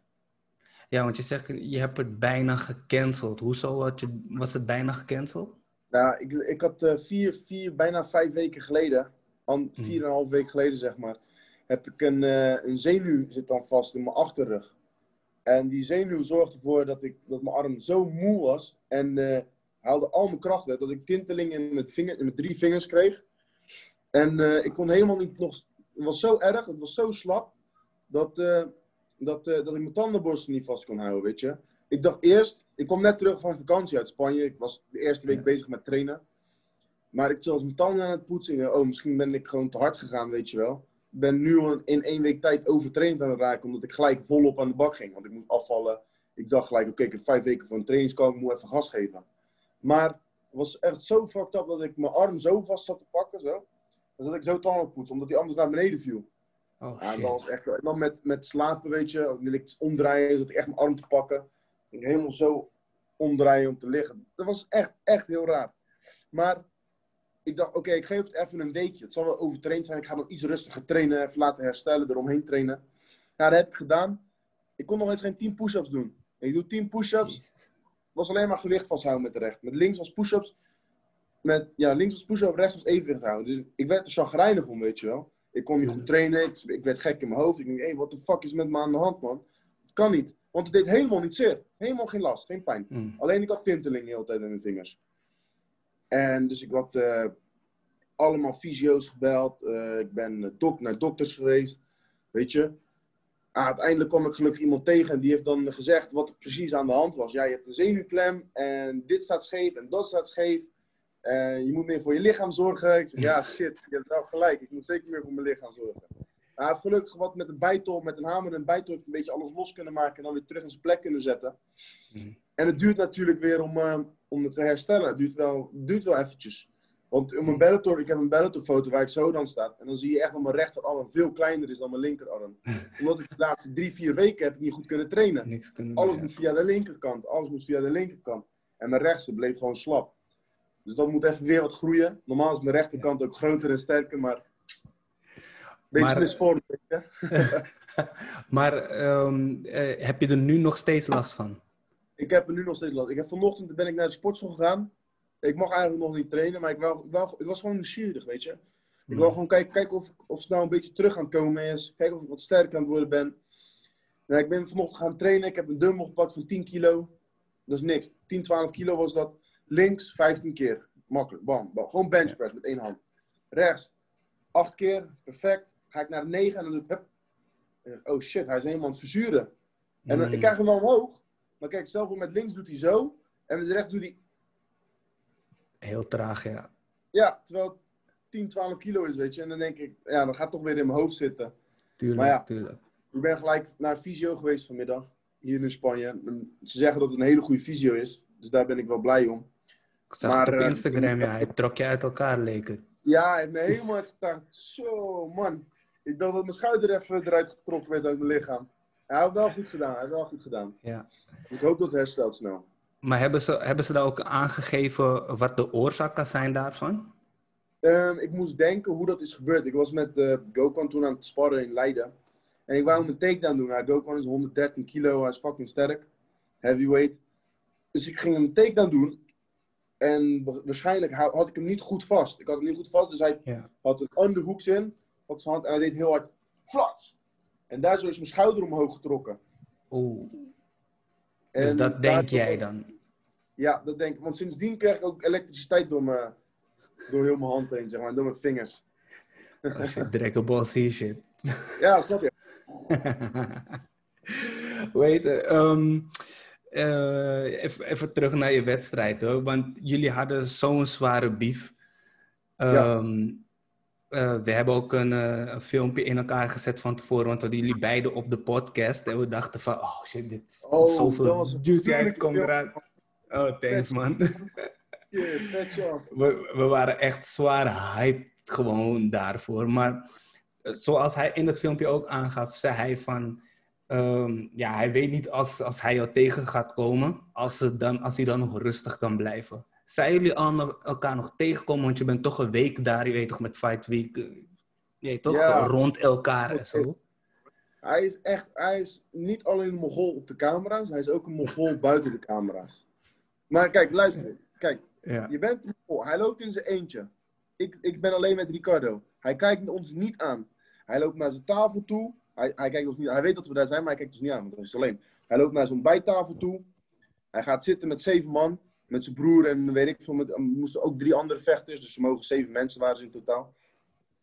S1: Ja, want je zegt, je hebt het bijna gecanceld. Hoezo had je, was het bijna gecanceld?
S5: Nou, ik, ik had eh, vier, vier, bijna vijf weken geleden, an,
S1: Mhm.
S5: vier en een half week geleden zeg maar, heb ik een, eh, een zenuw zit dan vast in mijn achterrug. En die zenuw zorgde ervoor dat, ik, dat mijn arm zo moe was en eh, haalde al mijn kracht uit. Dat ik tintelingen in mijn, vinger, in mijn drie vingers kreeg. En eh, ik kon helemaal niet nog... Het was zo erg, het was zo slap, dat, dat, dat ik mijn tandenborstel niet vast kon houden, weet je. Ik dacht eerst, ik kwam net terug van vakantie uit Spanje. Ik was de eerste week
S1: Ja.
S5: bezig met trainen. Maar ik was mijn tanden aan het poetsen. Oh, misschien ben ik gewoon te hard gegaan, weet je wel. Ik ben nu in één week tijd overtraind aan het raken, omdat ik gelijk volop aan de bak ging. Want ik moest afvallen. Ik dacht gelijk, oké, ik heb vijf weken een trainingskamp, ik moet even gas geven. Maar het was echt zo fucked up dat ik mijn arm zo vast zat te pakken, zo. Dan zat ik zo tanden te poetsen, omdat die anders naar beneden viel.
S1: Oh,
S5: Ja,
S1: shit.
S5: dat was echt, en dan met, met slapen, weet je, wil ik omdraaien, zat ik echt mijn arm te pakken. Ik helemaal zo omdraaien om te liggen. Dat was echt, echt heel raar. Maar ik dacht, oké, ik geef het even een weekje. Het zal wel overtraind zijn. Ik ga nog iets rustiger trainen, even laten herstellen, eromheen trainen. Ja, dat heb ik gedaan. Ik kon nog eens geen 10 push-ups doen. Ik doe 10 push-ups. Was alleen maar gewicht vasthouden met de recht. Met links was push-ups. Met, ja, links was push-up, rechts was evenwicht houden. Dus ik werd er chagrijnig om, weet je wel. Ik kon niet goed trainen. Ik, ik werd gek in mijn hoofd. Ik dacht, hé, hey, wat de fuck is met me aan de hand, man? Het kan niet. Want het deed helemaal niet zeer. Helemaal geen last, geen pijn.
S1: Mm.
S5: Alleen ik had tinteling de hele tijd in mijn vingers. En dus ik had eh, allemaal fysio's gebeld. Eh, ik ben eh, dok naar dokters geweest. Weet je. Ah, uiteindelijk kwam ik gelukkig iemand tegen en die heeft dan gezegd wat er precies aan de hand was. Ja, je hebt een zenuwklem en dit staat scheef en dat staat scheef. En je moet meer voor je lichaam zorgen. Ik zeg, ja shit, je hebt wel gelijk. Ik moet zeker meer voor mijn lichaam zorgen. Hij gelukkig wat met een bijtol, met een hamer en een bijtol heeft een beetje alles los kunnen maken en dan weer terug in zijn plek kunnen zetten.
S1: Mm.
S5: En het duurt natuurlijk weer om, eh, om het te herstellen. Het duurt wel, duurt wel eventjes. Want mijn Bellator, ik heb een Bellator foto waar ik zo dan sta. En dan zie je echt dat mijn rechterarm veel kleiner is dan mijn linkerarm. Omdat ik de laatste drie, vier weken heb ik niet goed kunnen trainen.
S1: Niks kunnen
S5: Alles moet via de linkerkant. Alles moet via de linkerkant. En mijn rechtse bleef gewoon slap. Dus dat moet even weer wat groeien. Normaal is mijn rechterkant ook groter en sterker, maar... Beetje
S1: Maar-
S5: misvormd,
S1: ja. Maar ehm, eh, heb je er nu nog steeds last van?
S5: Ik heb er nu nog steeds last. Ik heb vanochtend ben ik naar de sportschool gegaan. Ik mag eigenlijk nog niet trainen, maar ik, wou, ik, wou, ik was gewoon nieuwsgierig, weet je. Ik
S1: Mm.
S5: wil gewoon kijken, kijken of, of het nou een beetje terug aan het komen is. Kijken of ik wat sterker aan het worden ben. Nou, ik ben vanochtend gaan trainen. Ik heb een dumbbell gepakt van 10 kilo. Dat is niks. 10, 12 kilo was dat. Links 15 keer. Makkelijk. Bam, bam. Gewoon bench press met één hand. Rechts 8 keer. Perfect. Ga ik naar de 9 en dan doe ik... Hup. Oh shit, hij is helemaal aan het verzuren. En dan, ik krijg hem wel omhoog. Maar kijk, stel voor met links doet hij zo. En met rechts doet hij...
S1: Heel traag, ja.
S5: Ja, terwijl het 10, 12 kilo is, weet je. En dan denk ik, ja, dan gaat toch weer in mijn hoofd zitten.
S1: Tuurlijk,
S5: Maar ja.
S1: tuurlijk.
S5: Ik ben gelijk naar fysio geweest vanmiddag. Hier in Spanje. En Ze zeggen dat het een hele goede fysio is. Dus daar ben ik wel blij om.
S1: Ik zag
S5: Maar,
S1: het op
S5: eh,
S1: Instagram, ja. Hij trok je uit elkaar, leek het.
S5: Ja, hij heeft me helemaal uitgetankt. Zo, man. Ik dacht dat mijn schouder even eruit getrokken werd uit mijn lichaam. Hij heeft wel goed gedaan. Hij wel goed gedaan.
S1: Ja.
S5: Ik hoop dat het herstelt snel.
S1: Maar hebben ze, hebben ze daar ook aangegeven wat de oorzaak kan zijn daarvan?
S5: Ehm, ik moest denken hoe dat is gebeurd. Ik was met uh, Gokhan toen aan het sparren in Leiden. En ik wou hem een takedown doen. Ja, Gokhan is 113 kilo, hij is fucking sterk. Heavyweight. Dus ik ging hem een takedown doen. En wa- waarschijnlijk had ik hem niet goed vast. Ik had hem niet goed vast, dus hij
S1: Ja.
S5: had een underhooks in. Op zijn hand en hij deed heel hard flats. En daardoor is mijn schouder omhoog getrokken.
S1: Oh,
S5: En
S1: dus dat denk jij dan?
S5: Ja, dat denk ik. Want sindsdien krijg ik ook elektriciteit door, me, door heel mijn hand heen, zeg maar, door mijn vingers.
S1: Als je Dragon Ball Z shit.
S5: Ja, snap je?
S1: Weet je, eh, even, even terug naar je wedstrijd hoor. Want jullie hadden zo'n zware beef. Ehm, eh, we hebben ook een, eh, een filmpje in elkaar gezet van tevoren, want we hadden jullie beiden op de podcast. En we dachten van, oh shit, dit is
S5: Oh, dat
S1: zoveel
S5: gruwelijke
S1: komt. Oh, thanks man.
S5: Yeah,
S1: we, we waren echt zwaar hyped gewoon daarvoor. Maar eh, zoals hij in het filmpje ook aangaf, zei hij van... ehm, ja, hij weet niet als, als hij jou tegen gaat komen, als, dan, als hij dan nog rustig kan blijven. Zijn jullie al nog- elkaar nog tegenkomen? Want je bent toch een week daar, je weet toch, met Fight Week. eh, Je weet toch,
S5: Ja.
S1: rond elkaar en zo.
S5: Hij is echt, hij is niet alleen een mogol op de camera's, hij is ook een mogol buiten de camera's. Maar kijk, luister. Kijk,
S1: Ja.
S5: je bent een mogol. Hij loopt in zijn eentje. Ik, ik ben alleen met Ricardo. Hij kijkt ons niet aan. Hij loopt naar zijn tafel toe. Hij, hij, kijkt ons niet, hij weet dat we daar zijn, maar hij kijkt ons niet aan, want hij is alleen. Hij loopt naar zijn bijtafel toe. Hij gaat zitten met zeven man. Met zijn broer en weet ik veel. Met, moesten ook drie andere vechters. Dus ze mogen zeven mensen waren ze in totaal.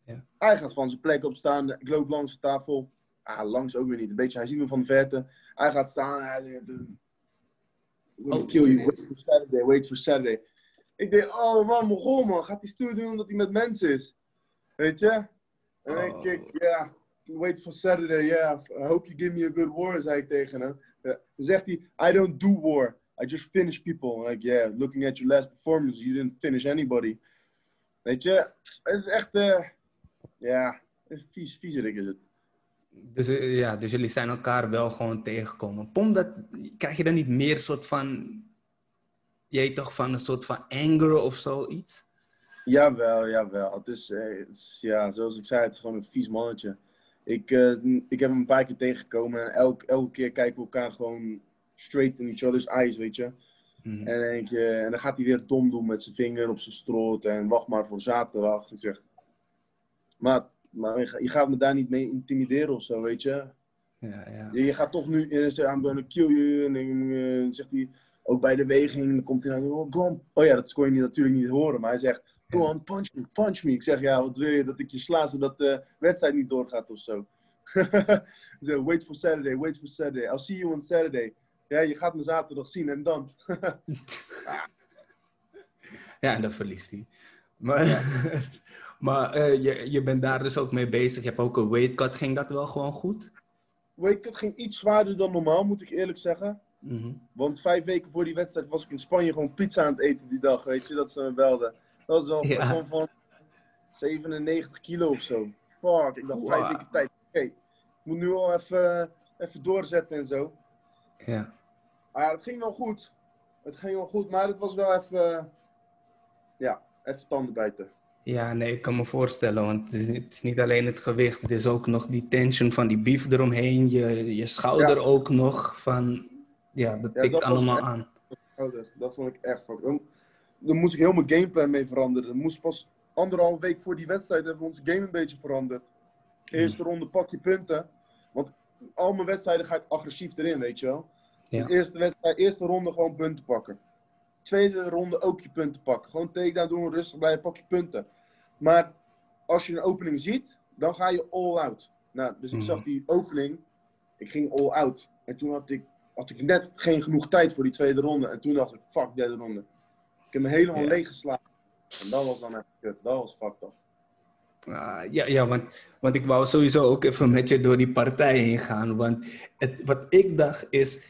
S1: Ja.
S5: Hij gaat van zijn plek opstaan. Ik loop langs de tafel. Ah, langs ook weer niet. Een beetje, hij ziet me van de verte. Hij gaat staan. en Hij zegt... "I'm gonna
S1: Oh,
S5: kill you. Wait for Saturday. Wait for Saturday. Ik denk, oh man, Mongool man. Gaat hij stoer doen omdat hij met mensen is. Weet je? En dan denk
S1: Oh.
S5: ik, ja, wait for Saturday. Yeah, I hope you give me a good war, zei ik tegen hem. Ja. Dan zegt hij, I don't do war. I just finish people. Like, yeah, looking at your last performance, you didn't finish anybody. Weet je? Het is echt, eh, ja, vies, viezerik is het.
S1: Dus, eh, ja, dus jullie zijn elkaar wel gewoon tegengekomen. Pom, dat, krijg je dan niet meer soort van... Jij toch van een soort van anger of zoiets?
S5: Jawel, jawel. Het is, eh, het is, ja, zoals ik zei, het is gewoon een vies mannetje. Ik, eh, ik heb hem een paar keer tegengekomen en elk, elke keer kijken we elkaar gewoon straight in each other's eyes, weet je.
S1: Mhm.
S5: En, dan denk je, en dan gaat hij weer dom doen met zijn vinger op zijn strot en wacht maar voor zaterdag. Ik zeg, maar, maar je ga- je gaat me daar niet mee intimideren of zo, weet je.
S1: Ja, ja.
S5: Je, je gaat toch nu en dan zegt I'm gonna kill you. En dan eh, zegt hij, ook bij de weging, dan komt hij dan, oh, on. Oh ja, dat kon je niet, natuurlijk niet horen, maar hij zegt,
S1: Ja.
S5: on, punch me, punch me. Ik zeg, ja, wat wil je, dat ik je sla zodat de wedstrijd niet doorgaat of zo. Hij zegt, wait for Saturday, wait for Saturday. I'll see you on Saturday. Ja, je gaat me zaterdag zien en dan.
S1: Ja, en dan verliest hij. Maar, maar eh, je, je bent daar dus ook mee bezig. Je hebt ook een weight cut. Ging dat wel gewoon goed?
S5: Ik, het ging iets zwaarder dan normaal, moet ik eerlijk zeggen.
S1: Mhm.
S5: Want vijf weken voor die wedstrijd was ik in Spanje gewoon pizza aan het eten die dag, weet je, dat ze me belden. Dat was wel
S1: Ja.
S5: gewoon van 97 kilo of zo. Fuck, ik dacht vijf weken tijd. Oké, ik moet nu al even, even doorzetten en zo.
S1: Ja.
S5: Maar het ging wel goed. Het ging wel goed, maar het was wel even, ja, even tanden bijten.
S1: ja, nee, ik kan me voorstellen. Want het is, niet, het is niet alleen het gewicht. Het is ook nog die tension van die beef eromheen. Je, je schouder
S5: Ja.
S1: ook nog. Van, ja, dat
S5: Ja, was
S1: allemaal
S5: echt-
S1: aan.
S5: Ouder, dat vond ik echt fuck. Dan, dan moest ik heel mijn gameplan mee veranderen. Dan moest pas anderhalf week voor die wedstrijd hebben we onze game een beetje veranderd. Eerste ronde pak je punten. Want al mijn wedstrijden ga ik agressief erin, weet je wel.
S1: Ja.
S5: De eerste, wedstrijd, eerste ronde gewoon punten pakken. Tweede ronde ook je punten pakken. Gewoon takedown doen, rustig blijven, pak je punten. Maar als je een opening ziet, dan ga je all out. Nou, dus ik
S1: Mhm.
S5: zag die opening. Ik ging all out. En toen had ik, had ik net geen genoeg tijd voor die tweede ronde. En toen dacht ik, fuck, derde ronde. Ik heb me helemaal
S1: Ja.
S5: leeg geslagen. En dat was dan echt kut. Dat was fucked up.
S1: Ah, ja, ja want, want ik wou sowieso ook even met je door die partij heen gaan. Want het, wat ik dacht is,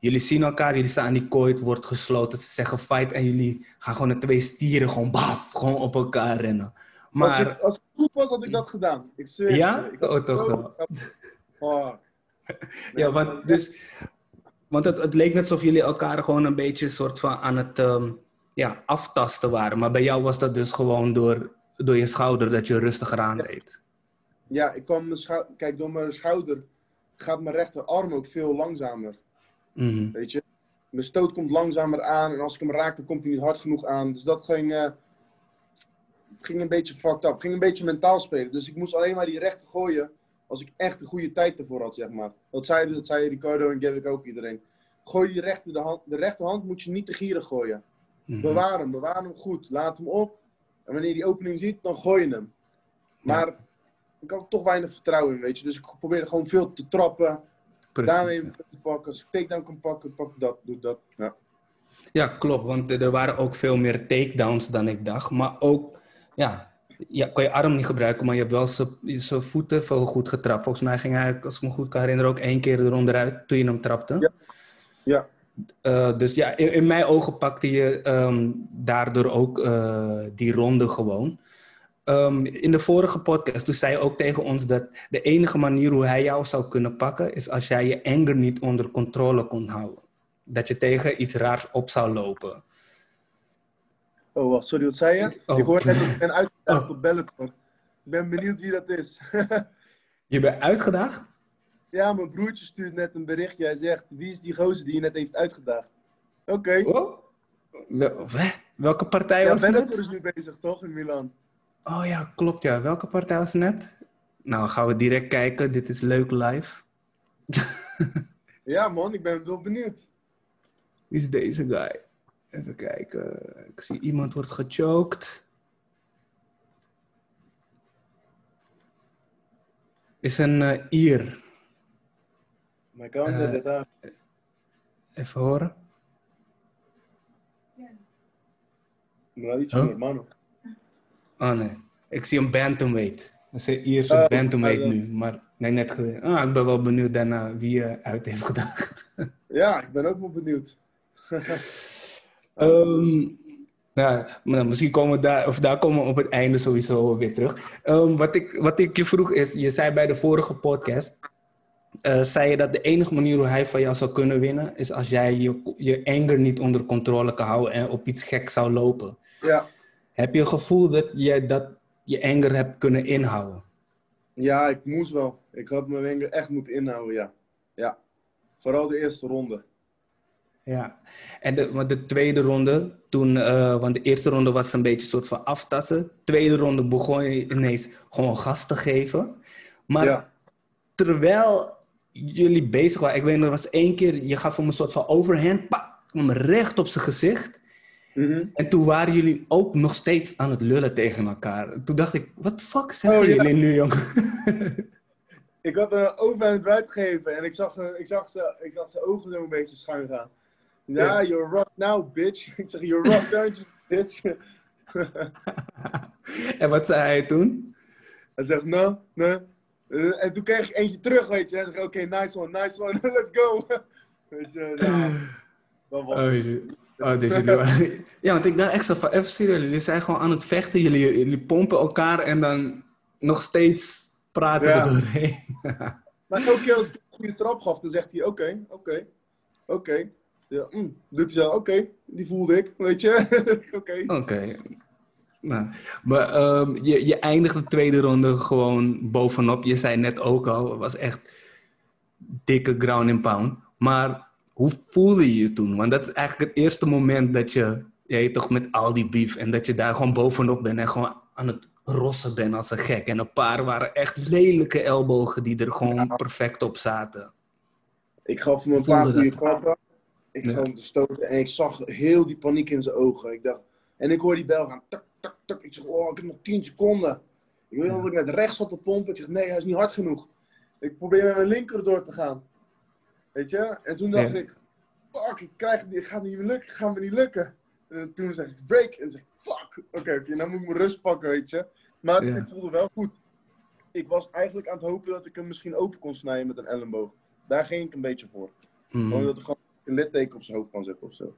S1: jullie zien elkaar, jullie staan aan die kooi, het wordt gesloten, ze zeggen fight en jullie gaan gewoon de twee stieren gewoon baf, gewoon op elkaar rennen.
S5: Als,
S1: Maar,
S5: als het goed was, had ik dat gedaan. Ik zweer
S1: Ja?
S5: Ik had
S1: Oh, toch
S5: zo- Oh.
S1: ja, want, dus, want het, het leek net alsof jullie elkaar gewoon een beetje soort van aan het ehm, ja, aftasten waren. Maar bij jou was dat dus gewoon door, door je schouder dat je rustiger aan deed.
S5: Ja, ik kwam mijn Kijk, door mijn schouder gaat mijn rechterarm ook veel langzamer.
S1: Mhm.
S5: Weet je? Mijn stoot komt langzamer aan en als ik hem raak, dan komt hij niet hard genoeg aan. Dus dat ging, eh, ging een beetje fucked up. Ging een beetje mentaal spelen. Dus ik moest alleen maar die rechter gooien. Als ik echt een goede tijd ervoor had, zeg maar. Dat zei, dat zei Ricardo en Gavik ook iedereen. Gooi je rechter, de, hand, de rechterhand moet je niet te gierig gooien.
S1: Mhm.
S5: Bewaar hem, bewaar hem goed. Laat hem op. En wanneer je die opening ziet, dan gooi je hem. Maar ik had toch weinig vertrouwen in, weet je. Dus ik probeerde gewoon veel te trappen.
S1: Precies,
S5: Daarmee te pakken. Als ik takedown kan pakken, pak dat, doe dat. Ja.
S1: Ja, klopt. Want er waren ook veel meer takedowns dan ik dacht. Maar ook, ja, ja kon je arm niet gebruiken, maar je hebt wel zijn- voeten veel goed getrapt. Volgens mij ging hij, als ik me goed kan herinneren, ook één keer eronderuit toen je hem trapte.
S5: Ja. Ja.
S1: Eh, dus ja, in, in mijn ogen pakte je ehm, daardoor ook eh, die ronde gewoon. Ehm, in de vorige podcast, toen zei je ook tegen ons dat de enige manier hoe hij jou zou kunnen pakken, is als jij je anger niet onder controle kon houden. Dat je tegen iets raars op zou lopen.
S5: Oh, wacht, sorry, wat zei je?
S1: Oh.
S5: Ik hoor net dat ik ben uitgedaagd
S1: Oh.
S5: op Bellator. Ik ben benieuwd wie dat is.
S1: Je bent uitgedaagd?
S5: ja, mijn broertje stuurt net een berichtje. Hij zegt, wie is die gozer die je net heeft uitgedaagd? Oké.
S1: Oh? Welke partij
S5: Ja,
S1: was het?
S5: Bellator is nu bezig, toch, in Milan?
S1: Oh ja, klopt ja. Welke partij was het net? Nou, gaan we direct kijken. Dit is leuk live.
S5: Ja, man, ik ben wel benieuwd.
S1: Wie is deze guy? Even kijken. Ik zie iemand wordt gechoked. Is een eh, Ier.
S5: Mijn kouder,
S1: Eh,
S5: dit daar.
S1: Even horen.
S5: Mladic,
S1: Huh?
S5: hermano.
S1: Oh nee. Ik zie een bantamweight. Dat is een Ierse
S5: Oh,
S1: bantamweight nu. Maar nee, net gezien. Ah, ik ben wel benieuwd daarna wie je uit heeft gedaagd.
S5: Ja, ik ben ook wel benieuwd.
S1: Ehm, nou, maar misschien komen we daar, of daar komen we op het einde sowieso weer terug. Ehm, wat, ik, wat ik je vroeg is, je zei bij de vorige podcast, eh, zei je dat de enige manier hoe hij van jou zou kunnen winnen, is als jij je, je anger niet onder controle kan houden en op iets gek zou lopen.
S5: Ja.
S1: Heb je het gevoel dat je, dat je anger hebt kunnen inhouden?
S5: ja, ik moest wel. Ik had mijn wenger echt moeten inhouden, ja. Ja. Vooral de eerste ronde.
S1: Ja, en de, want de tweede ronde, toen, eh, want de eerste ronde was een beetje een soort van aftassen. Tweede ronde begon je ineens gewoon gas te geven. Maar
S5: Ja.
S1: terwijl jullie bezig waren, ik weet nog, er was één keer, je gaf hem een soort van overhand, pak, hem recht op zijn gezicht.
S5: Mhm.
S1: En toen waren jullie ook nog steeds aan het lullen tegen elkaar. Toen dacht ik, wat de fuck zeggen
S5: Oh, ja.
S1: jullie nu, jongen?
S5: Ik had een overhand eruit gegeven en ik zag, ik, zag ze, ik zag zijn ogen zo een beetje schuin gaan. Ja, you're rough now, bitch. Ik zeg, you're rough, don't you, bitch?
S1: en wat zei hij toen?
S5: Hij zegt, no, nee. Eh, en toen kreeg ik eentje terug, weet je. En ik oké, nice one, nice one, let's go. weet je, ja. Dat was
S1: Oh, oh. Ja, want ik dacht echt zo van, even serieus, jullie zijn gewoon aan het vechten, jullie, jullie pompen elkaar en dan nog steeds praten
S5: Ja.
S1: we doorheen.
S5: Maar keer als ik een goede trap gaf, dan zegt hij, oké, oké, oké. Ja, mm. zo, oké, die voelde ik, weet je. oké.
S1: Oké. Nou, maar ehm, je, je eindigt de tweede ronde gewoon bovenop. Je zei net ook al, het was echt dikke ground and pound. Maar hoe voelde je je toen? Want dat is eigenlijk het eerste moment dat je, ja, je toch met al die beef en dat je daar gewoon bovenop bent en gewoon aan het rossen bent als een gek. En een paar waren echt lelijke ellebogen die er gewoon perfect op zaten.
S5: Ik gaf hem een paar goede klappen. Ik
S1: Ja.
S5: gaf hem te stoten en ik zag heel die paniek in zijn ogen. Ik dacht, en ik hoor die bel gaan, tak, tak, tak. Ik zeg, oh, ik heb nog 10 seconden. Ik weet nog dat ik met rechts zat te pompen. Ik zeg, nee, hij is niet hard genoeg. Ik probeer met mijn linker door te gaan. Weet je? En toen dacht
S1: Ja.
S5: ik, fuck, ik krijg het niet, gaat niet lukken, gaat me niet lukken. En toen zeg ik, break. En zeg ik, fuck, oké, oké, nou moet ik mijn rust pakken, weet je. Maar
S1: Ja.
S5: het voelde wel goed. Ik was eigenlijk aan het hopen dat ik hem misschien open kon snijden met een elleboog. Daar ging ik een beetje voor.
S1: Mhm.
S5: Gewoon dat ik gewoon een litteken op zijn hoofd kan zetten of zo.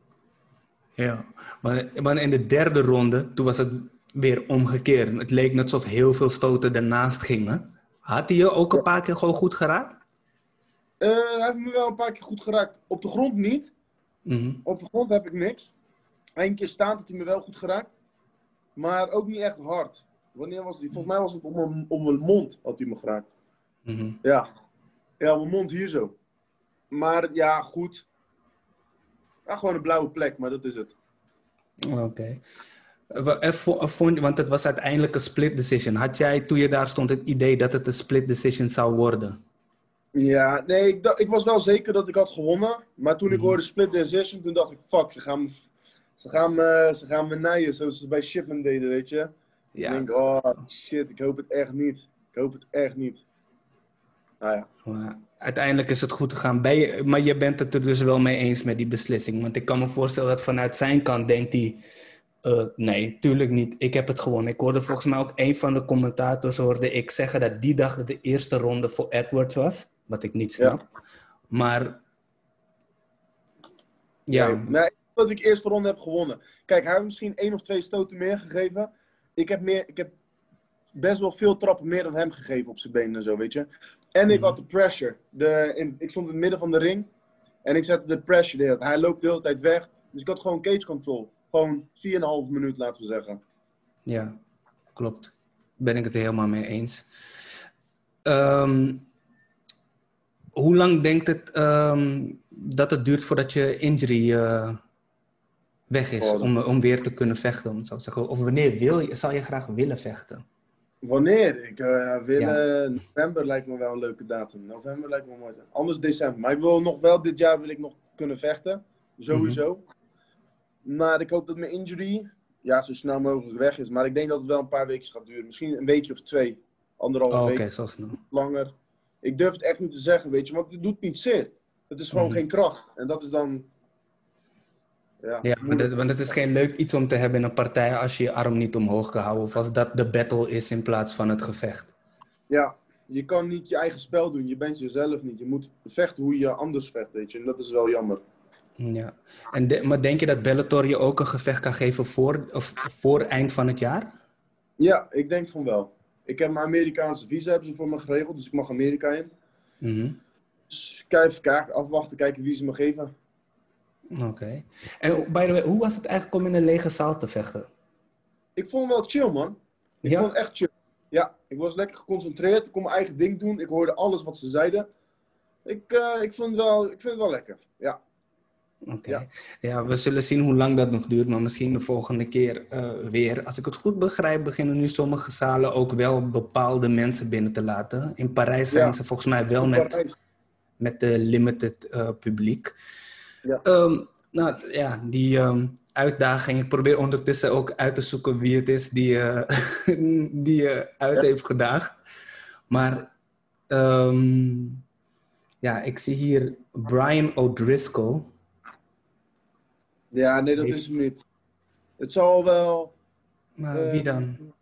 S1: Ja, maar, maar in de derde ronde, toen was het weer omgekeerd. Het leek net alsof heel veel stoten ernaast gingen. Had hij je ook een paar keer gewoon goed geraakt?
S5: Eh, hij heeft me wel een paar keer goed geraakt. Op de grond niet.
S1: Mhm.
S5: Op de grond heb ik niks. Eén keer staand had hij me wel goed geraakt. Maar ook niet echt hard. Wanneer was die? Volgens mij was het op mijn, mijn mond had hij me geraakt.
S1: Mhm.
S5: Ja. Ja, mijn mond hier zo. Maar ja, goed. Ja, gewoon een blauwe plek, maar dat is het.
S1: Oké. Eh, eh, Want het was uiteindelijk een split decision. Had jij toen je daar stond het idee dat het een split decision zou worden?
S5: Ja, nee, ik, dacht- ik was wel zeker dat ik had gewonnen. Maar toen ik
S1: Mhm.
S5: hoorde split decision, toen dacht ik, fuck, ze gaan, me- ze gaan, me, ze gaan me naaien zoals ze bij Shipman deden, weet je.
S1: Ja,
S5: ik denk, oh shit, ik hoop het echt niet. Ik hoop het echt niet. Nou ja,
S1: uiteindelijk is het goed gegaan. Ben je, maar je bent het er dus wel mee eens met die beslissing. Want ik kan me voorstellen dat vanuit zijn kant denkt hij... eh, nee, tuurlijk niet. Ik heb het gewonnen. Ik hoorde volgens mij ook een van de commentators hoorde ik zeggen dat die dag dat de eerste ronde voor Edwards was. Wat ik niet snap. Maar ja,
S5: Nee, dat ik de eerste ronde heb gewonnen. Kijk, hij heeft misschien één of twee stoten meer gegeven. Ik heb, meer, ik heb best wel veel trappen meer dan hem gegeven op zijn benen en zo, weet je. En ik
S1: Mhm.
S5: had de pressure. De, in, ik stond in het midden van de ring. En ik zette de pressure. Hij loopt de hele tijd weg. Dus ik had gewoon cage control. Gewoon 4,5 minuut, laten we zeggen.
S1: Ja, klopt. Ben ik het er helemaal mee eens. Ehm, hoe lang denkt het ehm, dat het duurt voordat je injury eh, weg is
S5: Oh,
S1: om, om weer te kunnen vechten? Om zeggen? Of wanneer wil je, zou je graag willen vechten?
S5: Wanneer? Ik eh, wil,
S1: Ja.
S5: november lijkt me wel een leuke datum. November lijkt me mooi. Anders december. Maar ik wil nog wel, dit jaar wil ik nog kunnen vechten. Sowieso. Maar ik hoop dat mijn injury ja, zo snel mogelijk weg is. Maar ik denk dat het wel een paar weken gaat duren. Misschien een weekje of twee. Anderhalve
S1: Oh, Oké,
S5: week
S1: zo snel.
S5: langer. Ik durf het echt niet te zeggen, weet je. Want het doet niet zeer. Het is gewoon
S1: Mhm.
S5: geen kracht. En dat is dan... Ja,
S1: Ja, maar
S5: moeilijk.
S1: dat, want het is geen leuk iets om te hebben in een partij als je je arm niet omhoog kan houden. Of als dat de battle is in plaats van het gevecht.
S5: Ja, je kan niet je eigen spel doen. Je bent jezelf niet. Je moet vechten hoe je anders vecht, weet je. En dat is wel jammer.
S1: Ja. En de- maar denk je dat Bellator je ook een gevecht kan geven voor, of voor eind van het jaar?
S5: Ja, ik denk van wel. Ik heb mijn Amerikaanse visa hebben ze voor me geregeld, dus ik mag Amerika in.
S1: Mhm.
S5: Dus even kijken, afwachten, kijken wie ze me geven.
S1: Oké. En by the way, hoe was het eigenlijk om in een lege zaal te vechten?
S5: Ik vond het wel chill, man. Ik
S1: Ja?
S5: vond het echt chill. Ja, ik was lekker geconcentreerd. Ik kon mijn eigen ding doen. Ik hoorde alles wat ze zeiden. Ik, eh, ik, vond, het wel, ik vind het wel lekker. Ja.
S1: Oké.
S5: Ja.
S1: Ja. we zullen zien hoe lang dat nog duurt, maar misschien de volgende keer eh, weer. Als ik het goed begrijp, beginnen nu sommige zalen ook wel bepaalde mensen binnen te laten. In Parijs zijn
S5: Ja.
S1: ze volgens mij wel met, met de limited eh, publiek.
S5: Ja.
S1: Ehm, nou ja, die ehm, uitdaging. Ik probeer ondertussen ook uit te zoeken wie het is die, eh, die je uit
S5: Ja.
S1: heeft gedaagd. Maar ehm, ja, ik zie hier Brian O'Driscoll.
S5: Ja, nee, dat
S1: Heeft-
S5: is hem niet. Het zal wel
S1: Maar
S5: Eh,
S1: wie dan?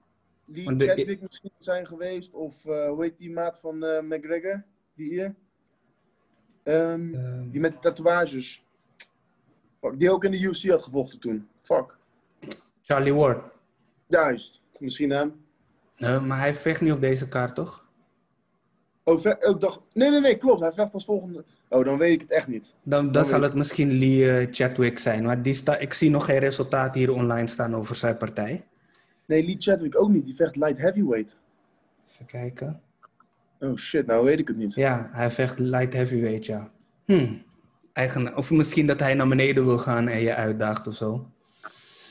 S5: Lee
S1: de-
S5: Chadwick misschien zijn geweest. Of eh, hoe heet die maat van eh, McGregor? Die hier? Ehm,
S1: Ehm,
S5: Die met de tatoeages. Fuck, die ook in de UFC had gevochten toen. Fuck.
S1: Charlie Ward.
S5: Juist. Misschien hem.
S1: Eh, maar hij vecht niet op deze kaart, toch?
S5: Oh, oh, ik dacht... Nee, nee, nee, klopt. Hij vecht pas volgende... Oh, dan weet ik het echt niet.
S1: Dan, dan
S5: Dan
S1: zal het misschien Lee eh, Chadwick zijn. Maar die sta, ik zie nog geen resultaat hier online staan over zijn partij.
S5: Nee, Lee Chadwick ook niet. Die vecht light heavyweight.
S1: Even kijken.
S5: Oh shit, nou weet ik het niet.
S1: Ja, hij vecht light heavyweight, ja. Hm. Eigen, of misschien dat hij naar beneden wil gaan en je uitdaagt of zo.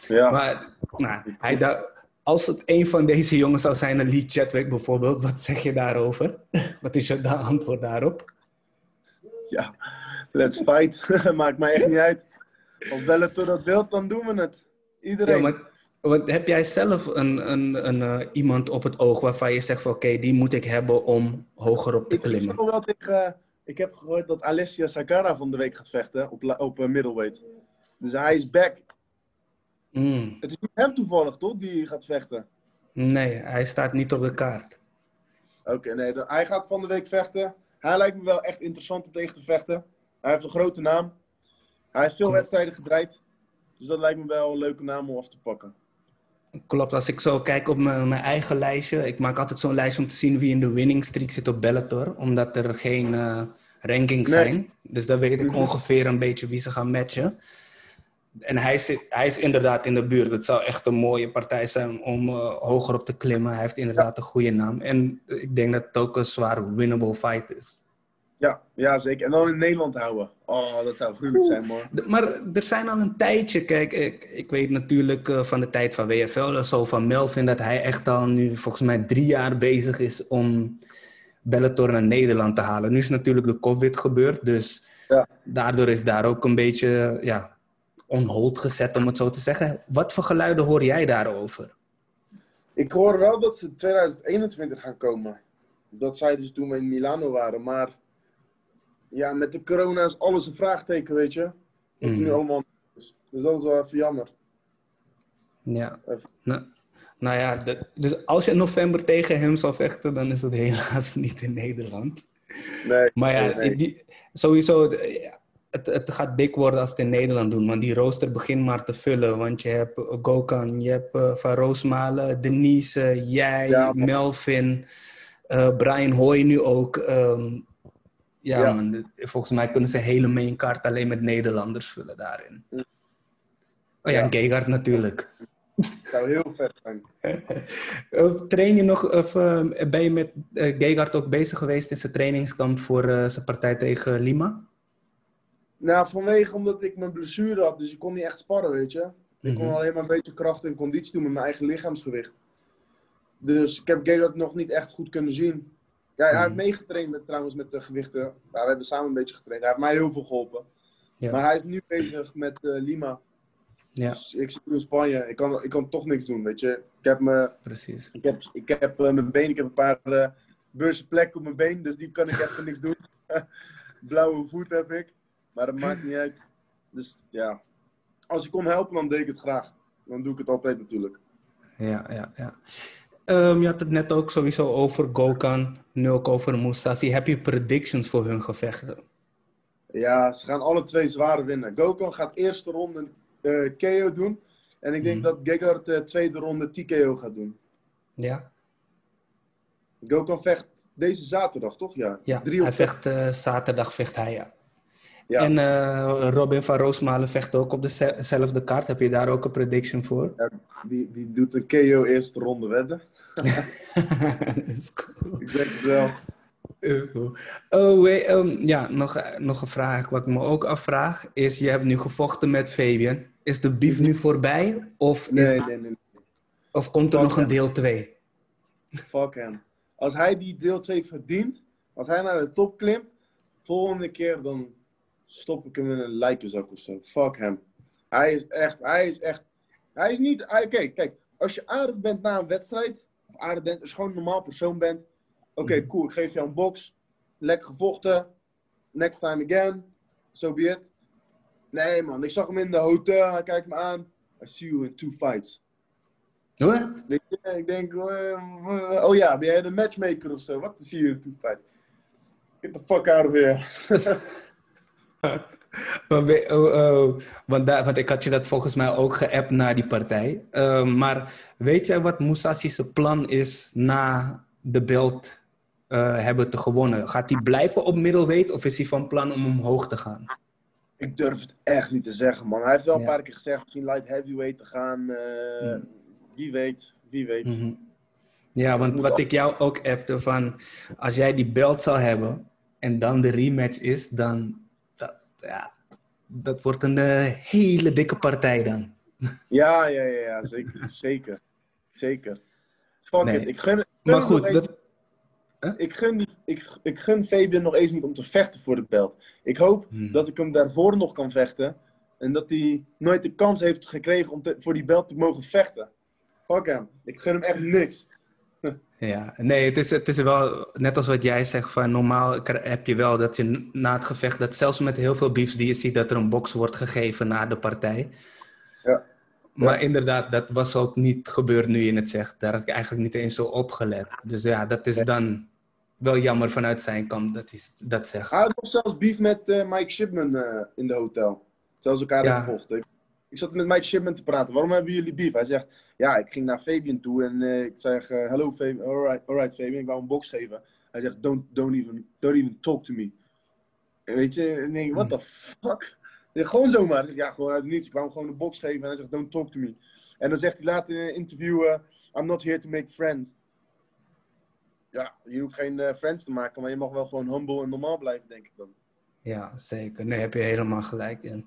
S5: Ja.
S1: Maar nou, hij als het een van deze jongens zou zijn, een Lee Chadwick bijvoorbeeld, wat zeg je daarover? wat is je antwoord daarop?
S5: Ja. Let's fight. Maakt mij echt niet uit. Als Bellator dat wilt, dan doen we het. Iedereen.
S1: Ja, maar wat, heb jij zelf een, een, een, eh, iemand op het oog waarvan je zegt van oké, die moet ik hebben om hoger op te
S5: Ik, ik,
S1: klimmen?
S5: wel tegen, ik heb gehoord dat Alessia Sakara van de week gaat vechten op, op eh, middleweight. Dus hij is back.
S1: Mm.
S5: Het is niet hem toevallig, toch, die gaat vechten?
S1: Nee, hij staat niet op de kaart.
S5: Oké, nee, hij gaat van de week vechten. Hij lijkt me wel echt interessant om tegen te vechten. Hij heeft een grote naam. Hij heeft veel wedstrijden gedraaid. Dus dat lijkt me wel een leuke naam om af te pakken.
S1: Klopt, als ik zo kijk op mijn, mijn eigen lijstje. Ik maak altijd zo'n lijst om te zien wie in de winning streak zit op Bellator. Omdat er geen eh, rankings
S5: Nee.
S1: zijn. Dus dan weet ik ongeveer een beetje wie ze gaan matchen. En hij, zit, hij is inderdaad in de buurt. Het zou echt een mooie partij zijn om eh, hoger op te klimmen. Hij heeft inderdaad een goede naam. En ik denk dat het ook een zwaar winnable fight is.
S5: Ja, ja, zeker. En dan in Nederland houden. Oh, dat zou gruwelijk zijn, man.
S1: Maar er zijn al een tijdje, kijk, ik, ik weet natuurlijk eh, van de tijd van WFL zo van Melvin dat hij echt al nu volgens mij drie jaar bezig is om Bellator naar Nederland te halen. Nu is natuurlijk de COVID gebeurd, dus
S5: Ja.
S1: daardoor is daar ook een beetje ja, on hold gezet, om het zo te zeggen. Wat voor geluiden hoor jij daarover?
S5: Ik hoor wel dat ze 2021 gaan komen. Dat zeiden ze toen we in Milano waren. Maar ja, met de corona is alles een vraagteken, weet je. Wat er nu allemaal is. Dus dat is wel even jammer.
S1: Ja.
S5: Even.
S1: Nou, nou ja, de- dus als je in november tegen hem zou vechten, dan is het helaas niet in Nederland.
S5: Nee,
S1: Maar ja,
S5: nee, nee.
S1: Die, sowieso, het, het gaat dik worden als het in Nederland doen. Want die rooster begint maar te vullen. Want je hebt eh, Gokan, je hebt eh, Van Roosmalen, Denise, jij,
S5: Ja.
S1: Melvin, eh, Brian Hoy nu ook. Ehm, ja,
S5: Ja.
S1: man, dit- volgens mij kunnen ze hele mainkaart alleen met Nederlanders vullen daarin. Oh ja,
S5: Ja.
S1: en Gegard natuurlijk.
S5: zou heel vet zijn.
S1: Train je nog, of ben je met eh Gegard ook bezig geweest in zijn trainingskamp voor zijn partij tegen Lima?
S5: Nou, vanwege omdat ik mijn blessure had, dus ik kon niet echt sparren, weet je. Ik kon
S1: Mhm.
S5: alleen maar een beetje kracht en conditie doen met mijn eigen lichaamsgewicht. Dus ik heb Gerard nog niet echt goed kunnen zien. Ja, hij heeft
S1: Mhm.
S5: meegetraind met, trouwens met de gewichten. Ja, we hebben samen een beetje getraind. Hij heeft mij heel veel geholpen.
S1: Ja.
S5: Maar hij is nu bezig met eh, Lima.
S1: Ja,
S5: Dus ik zit nu in Spanje. Ik kan, ik kan toch niks doen, weet je. Ik heb, me,
S1: precies.
S5: ik heb, ik heb eh, mijn been, ik heb een paar eh beurzen plekken op mijn been, dus die kan ik even niks doen. Blauwe voet heb ik, maar dat maakt niet uit. Dus ja, als ik kon helpen, dan deed ik het graag. Dan doe ik het altijd natuurlijk.
S1: Ja, ja, ja. Ehm, je had het net ook sowieso over Gokan, nu ook over Mousasi. Heb je predictions voor hun gevechten?
S5: Ja, ze gaan alle twee zwaar winnen. Gokan gaat eerste ronde eh KO doen. En ik denk
S1: Mhm.
S5: dat Gegard de tweede ronde TKO gaat doen.
S1: Ja,
S5: Gokan vecht deze zaterdag, toch? Ja,
S1: ja. Hij vecht eh, zaterdag, vecht hij, ja.
S5: Ja.
S1: En eh, Robin van Roosmalen vecht ook op dezelfde kaart. Heb je daar ook een prediction voor?
S5: Die, die doet een KO eerste ronde wedden.
S1: is cool.
S5: Ik denk het wel.
S1: Is cool. Oh, wait, ehm, ja, nog, nog een vraag. Wat ik me ook afvraag is: je hebt nu gevochten met Fabian. Is de beef nu voorbij? Of, is,
S5: Nee, nee, nee. nee.
S1: of komt er
S5: Fuck
S1: nog een deel 2?
S5: Fuck hem. Als hij die deel 2 verdient, als hij naar de top klimt, volgende keer dan stop ik hem in een lijkenzak of zo. Fuck hem. Hij is echt, hij is echt, hij is niet, hij- kijk, kijk, als je aardig bent na een wedstrijd, of aardig bent, als je gewoon een normaal persoon bent, oké,
S1: Mhm.
S5: cool, ik geef jou een box, lekker gevochten, next time again, so be it. Nee man, ik zag hem in de hotel, hij kijkt me aan, I see you in two fights.
S1: Hoor?
S5: Ik, ik denk, oh ja, ben jij de matchmaker of zo? Wat zie je in two fights? Get the fuck out of here.
S1: Oh, oh, want, daar- want ik had je dat volgens mij ook geappt na die partij. Eh, maar weet jij wat Mousasi's plan is na de belt eh, hebben te gewonnen? Gaat hij blijven op middleweight of is hij van plan om omhoog te gaan?
S5: Ik durf het echt niet te zeggen, man. Hij heeft wel een
S1: Ja.
S5: paar keer gezegd misschien light heavyweight te gaan. eh,
S1: Mm.
S5: Wie weet, wie weet.
S1: Mhm. Ja, want wat ik jou ook appte van, als jij die belt zou hebben en dan de rematch is, dan ja, dat wordt een eh, hele dikke partij dan.
S5: Ja, ja, ja, ja, zeker, zeker. Zeker. Fuck
S1: Nee.
S5: it, ik gun,
S1: Maar goed,
S5: ik, gun ik, ik gun Fabian nog eens niet om te vechten voor de belt. Ik hoop
S1: Hmm.
S5: dat ik hem daarvoor nog kan vechten. En dat hij nooit de kans heeft gekregen om te- voor die belt te mogen vechten. Fuck hem. Ik gun hem echt niks.
S1: Ja, nee, het is, het is wel net als wat jij zegt van normaal heb je wel dat je na het gevecht, dat zelfs met heel veel beefs die je ziet, dat er een box wordt gegeven na de partij.
S5: Ja.
S1: Maar
S5: Ja.
S1: inderdaad, dat was ook niet gebeurd nu je het zegt. Daar had ik eigenlijk niet eens zo opgelet. Dus ja, dat is dan wel jammer vanuit zijn kant dat hij dat zegt.
S5: Hij had nog zelfs beef met eh, Mike Shipman eh, in de hotel. Zelfs elkaar
S1: Ja.
S5: gevochten. Ik, zat met Mike Shipman te praten. Waarom hebben jullie beef? Hij zegt, ja, ik ging naar Fabian toe en eh, ik zeg, eh, hello Fabian, alright, alright Fabian, ik wou een box geven. Hij zegt, don't, don't, even, don't even talk to me. En weet je, en ik denk, what the fuck? Ja, gewoon zomaar. Ja, gewoon uit niets. Ik wou hem gewoon een box geven en hij zegt, don't talk to me. En dan zegt hij later in een interview, eh, I'm not here to make friends. ja, je hoeft geen friends te maken, maar je mag wel gewoon humble en normaal blijven, denk ik dan.
S1: Ja, zeker. Nee, heb je helemaal gelijk in.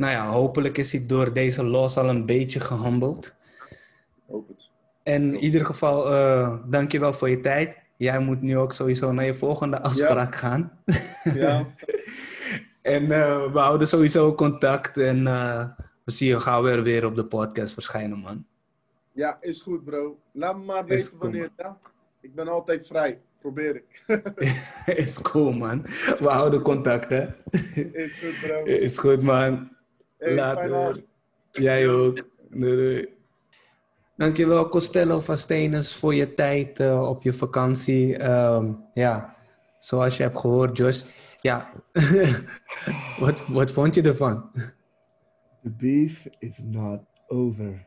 S1: Nou ja, hopelijk is hij door deze loss al een beetje gehandeld.
S5: Hoop het.
S1: En in ieder geval, uh, dankjewel voor je tijd. Jij moet nu ook sowieso naar je volgende afspraak gaan.
S5: Ja,
S1: En uh, we houden sowieso contact. En uh, we zien je gauw weer, weer op de podcast verschijnen, man.
S5: ja, is goed, bro. Laat me maar weten
S1: goed,
S5: wanneer. Ja? Ik ben altijd vrij. Probeer ik.
S1: Is cool, man. We houden contact, hè.
S5: is goed, bro.
S1: Is goed, man.
S5: Hey,
S1: Later. Jij ook. Doei, doei. Dankjewel, Costello van Stenens, voor je tijd eh, op je vakantie. Ehm, ja, zoals je hebt gehoord, Josh. Ja, wat, wat vond je ervan?
S2: The beef is not over.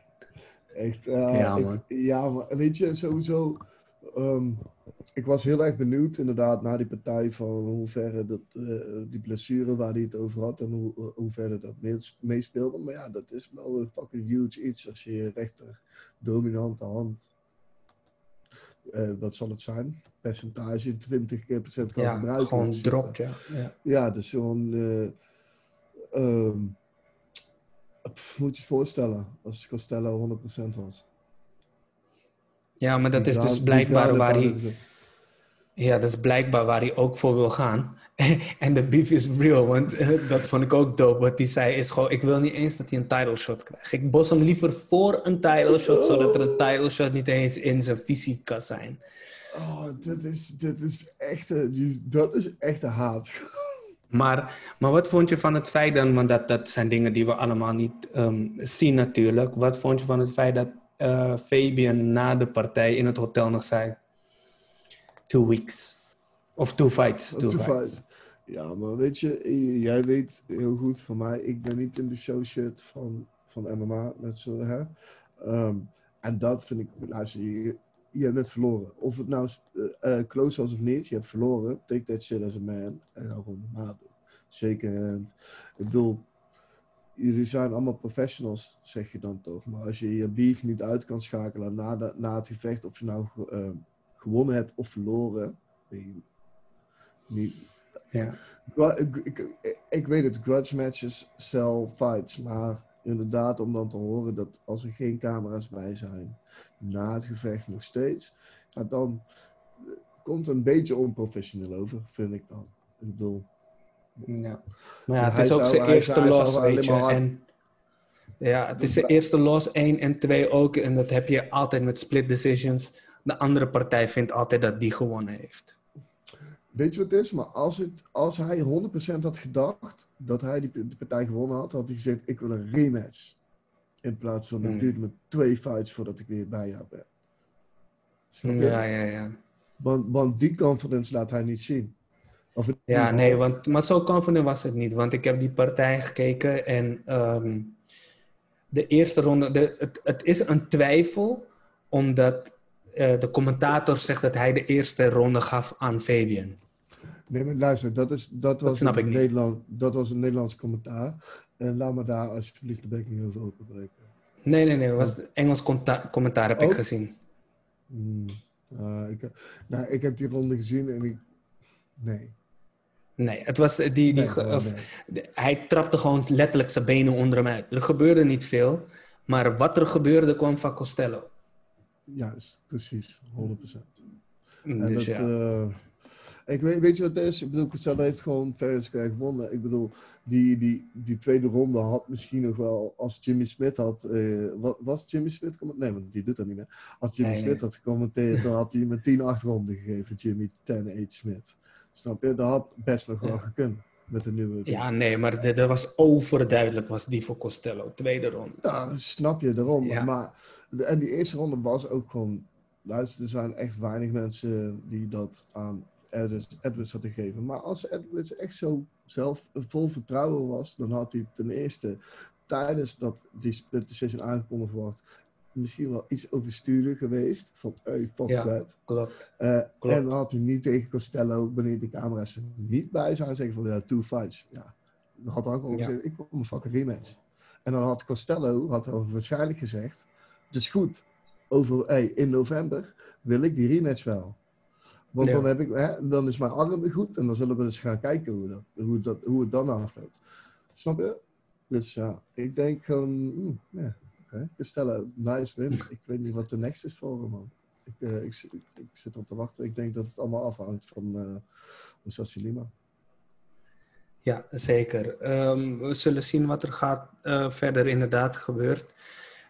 S2: Echt, eh,
S1: Ja,
S2: ik-
S1: man.
S2: ja, maar weet je, sowieso. Ehm, ik was heel erg benieuwd, inderdaad, naar die partij van hoeverre dat, eh, die blessure waar hij het over had en hoe, eh, hoeverre dat mees- meespeelde. Maar ja, dat is wel een fucking huge iets als je rechter dominante hand. eh, wat zal het zijn? Percentage 20 keer procent kan
S1: Ja,
S2: gebruiken.
S1: gewoon dropt, ja. ja.
S2: Ja, dus gewoon. eh, ehm, pff, moet je je voorstellen, als Costello 100% was.
S1: Ja, maar dat is dus blijkbaar waar hij...
S2: ze-
S1: Ja, dat is blijkbaar waar hij ook voor wil gaan. en de beef is real, want eh, dat vond ik ook dope. Wat hij zei is gewoon, ik wil niet eens dat hij een title shot krijgt. Ik bos hem liever voor een title shot, zodat er een title shot niet eens in zijn visie kan zijn.
S2: Oh, dit is, dit is echt, dat is echt een haat.
S1: Maar, maar wat vond je van het feit dan, want dat, dat zijn dingen die we allemaal niet ehm, zien natuurlijk. Wat vond je van het feit dat eh, Fabian na de partij in het hotel nog zei... Two weeks. Of two fights. Two, fights.
S2: fight. Ja, maar weet je, j- jij weet heel goed van mij, ik ben niet in de show shit van, van MMA. Met zo, hè? Ehm, en dat vind ik, luister, je, je hebt net verloren. Of het nou eh, eh, close was of niet, je hebt verloren. Take that shit as a man. En dan gewoon doen. Shaken hand. Ik bedoel, jullie zijn allemaal professionals, zeg je dan toch. Maar als je je beef niet uit kan schakelen na, de, na het gevecht, of je nou ge- eh, gewonnen hebt of verloren, niet,
S1: Ja.
S2: Ik, ik, ik- weet het, grudge matches sell fights. Maar inderdaad, om dan te horen dat als er geen camera's bij zijn, na het gevecht nog steeds, ja, dan komt het een beetje onprofessioneel over, vind ik dan. Ik bedoel,
S1: Ja. Maar ja,
S2: Ja,
S1: het is ook zijn eerste los, weet je. En, ja, het is zijn eerste los, één en twee ook. En dat heb je altijd met split decisions. De andere partij vindt altijd dat die gewonnen heeft.
S2: weet je wat het is? Maar als, het, als hij 100% had gedacht dat hij die, die partij gewonnen had, had hij gezegd: Ik wil een rematch. In plaats van:
S1: Hmm.
S2: Het duurt me twee fights voordat ik weer bij jou ben. Snap je?
S1: Ja, ja, ja.
S2: Want, want die confidence laat hij niet zien. Of
S1: Ja, nee, want, maar zo confident was het niet. Want ik heb die partij gekeken en ehm, de eerste ronde, de, het, het is een twijfel, omdat eh, de commentator zegt dat hij de eerste ronde gaf aan Fabian.
S2: Nee, maar luister, dat, is, dat, was, een. Nederland, dat was een Nederlands commentaar. En laat me daar alsjeblieft de bek niet over openbreken.
S1: Nee, nee, nee, het was Engels commentaar heb ik gezien.
S2: Hmm. Ah, ik, nou, ik heb die ronde gezien en ik... Nee.
S1: Nee, het was eh, die, die,
S2: Nee,
S1: of- de- hij trapte gewoon letterlijk zijn benen onder hem uit. Er gebeurde niet veel, maar wat er gebeurde kwam van Costello.
S2: Juist, precies. 100%. En
S1: Dus
S2: dat,
S1: ja.
S2: eh, ik weet, weet je wat het is? Ik bedoel, Costello heeft gewoon fair and square gewonnen. Ik bedoel, die, die, die tweede ronde had misschien nog wel, als Jimmy Smith had, eh, wa- was Jimmy Smith, nee, want die doet dat niet meer. Als Jimmy
S1: Nee,
S2: Smith
S1: nee.
S2: had gecommenteerd, dan had hij hem een 10-8 ronde gegeven, Jimmy 10-8 Smith. Snap je? Dat had best nog wel
S1: Ja.
S2: gekund met de nieuwe.
S1: Ja, nee, maar dat was overduidelijk, was die voor Costello. Tweede ronde.
S2: Ja, snap je, daarom.
S1: Ja.
S2: Maar, en die eerste ronde was ook gewoon... Luister, er zijn echt weinig mensen die dat aan Edwards, Edwards hadden gegeven. Maar als Edwards echt zo zelf vol vertrouwen was... dan had hij ten eerste tijdens dat die split decision aangekondigd wordt... misschien wel iets overstuurder geweest. Van, hey, fuck
S1: Ja.
S2: that.
S1: Klopt.
S2: Eh,
S1: Klopt.
S2: en dan had hij niet tegen Costello, wanneer de camera's er niet bij zijn, zeggen van ja, two fights. Ja. Dan had hij gewoon
S1: Ja.
S2: gezegd, ik wil een fucking rematch. En dan had Costello had dan waarschijnlijk gezegd, het is goed, over, hey, in november wil ik die rematch wel. Want
S1: Ja.
S2: dan, heb ik, hè, dan is mijn arm goed en dan zullen we eens gaan kijken hoe, dat, hoe, dat, hoe het dan afloopt. Snap je? Dus ja, ik denk gewoon, mm, ja, We stellen nice win. Ik weet niet wat de next is voor hem, man. Ik, eh, ik, zit- ik, zit erop te wachten. Ik denk dat het allemaal afhangt van Musashi Lima.
S1: Ja, zeker. Ehm, we zullen zien wat er gaat, eh, verder inderdaad gebeurt.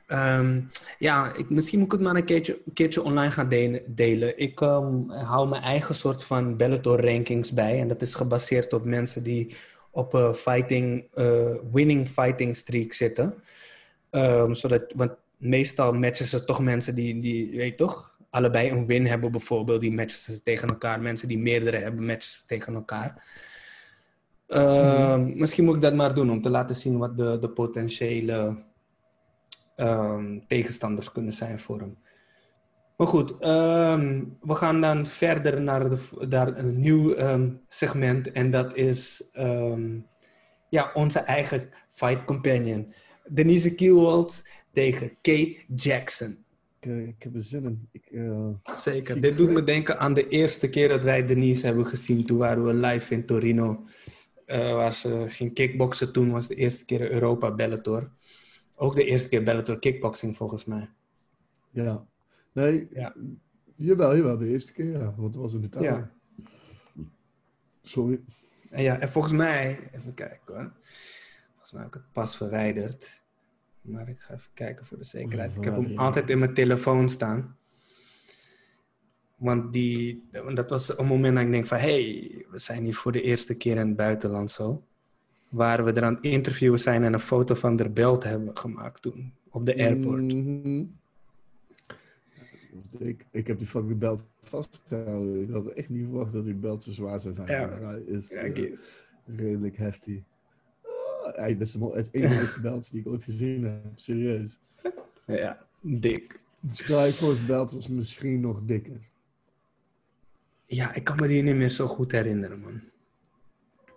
S1: Ehm, ja, ik, misschien moet ik het maar een keertje, keertje online gaan de- delen. Ik ehm, hou mijn eigen soort van Bellator rankings bij. En dat is gebaseerd op mensen die op een fighting, winning fighting streak zitten. Ehm, zodat, want meestal matchen ze toch mensen die, die, weet je toch, allebei een win hebben bijvoorbeeld. Die matchen ze tegen elkaar. Mensen die meerdere hebben, matchen ze tegen elkaar. Ehm, Misschien moet ik dat maar doen om te laten zien wat de, de potentiële ehm, tegenstanders kunnen zijn voor hem. Maar goed, we gaan dan verder naar, de, naar een nieuw segment en dat is ja, onze eigen fight companion. Denise Kielwald tegen Kate Jackson.
S2: Ik, eh, ik heb er zin in. Ik, eh,
S1: Zeker. Dit doet me denken aan de eerste keer dat wij Denise hebben gezien. Toen waren we live in Torino. eh, waar ze ging kickboksen. Toen was de eerste keer Europa Bellator. Ook de eerste keer Bellator kickboxing volgens mij.
S2: ja. Nee,
S1: Ja.
S2: jawel, jawel. De eerste keer, ja. Want het was in Italië.
S1: Ja.
S2: Sorry.
S1: En ja, en volgens mij, even kijken hoor. Heb ik het pas verwijderd. Maar ik ga even kijken voor de zekerheid. Ik heb hem altijd in mijn telefoon staan. Want die, dat was een moment dat ik denk van... hey, we zijn hier voor de eerste keer in het buitenland zo. Waar we er aan het interviewen zijn en een foto van de belt hebben gemaakt toen. Op de airport.
S2: Mhm. Ik, ik heb die fucking belt vastgehouden. Ik had echt niet verwacht dat die belt zo zwaar zou zijn.
S1: Ja.
S2: Maar hij is
S1: Ja,
S2: eh, redelijk heftig. Hij is het enige belt die ik ooit gezien heb. Serieus.
S1: ja, dik.
S2: Strikeforce belt was misschien nog dikker.
S1: Ja, ik kan me die niet meer zo goed herinneren, man.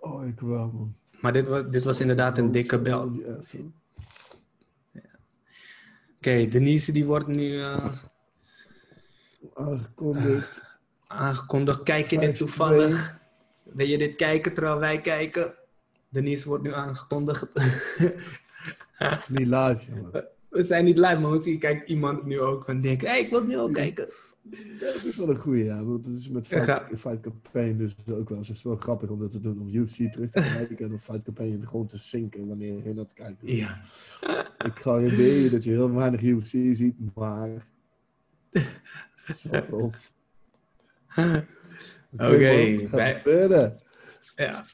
S2: Oh, ik wel, man.
S1: Maar dit was, dit was inderdaad een dikke belt.
S2: Ja.
S1: Oké, Denise die wordt nu eh,
S2: Aangekondigd.
S1: aangekondigd. Kijk je dit
S2: 5-2.
S1: toevallig? Wil je dit kijken terwijl wij kijken? Denise wordt nu aangekondigd.
S2: Het is niet live, jongen.
S1: we zijn niet live, maar misschien kijkt iemand nu ook van denken, hé, hey, ik wil nu ook kijken.
S2: Ja, dat is wel een goeie, ja. Want het is met
S1: Ja,
S2: Fight, Fight Campaign dus ook wel. Het is wel grappig om dat te doen. Om UFC terug te kijken en op Fight Campaign gewoon te zinken wanneer je dat kijkt.
S1: Ja.
S2: Ik garandeer je dat je heel weinig UFC ziet, maar... Zo tof.
S1: Oké,
S2: man, wat
S1: wij-
S2: gaat gebeuren?
S1: ja.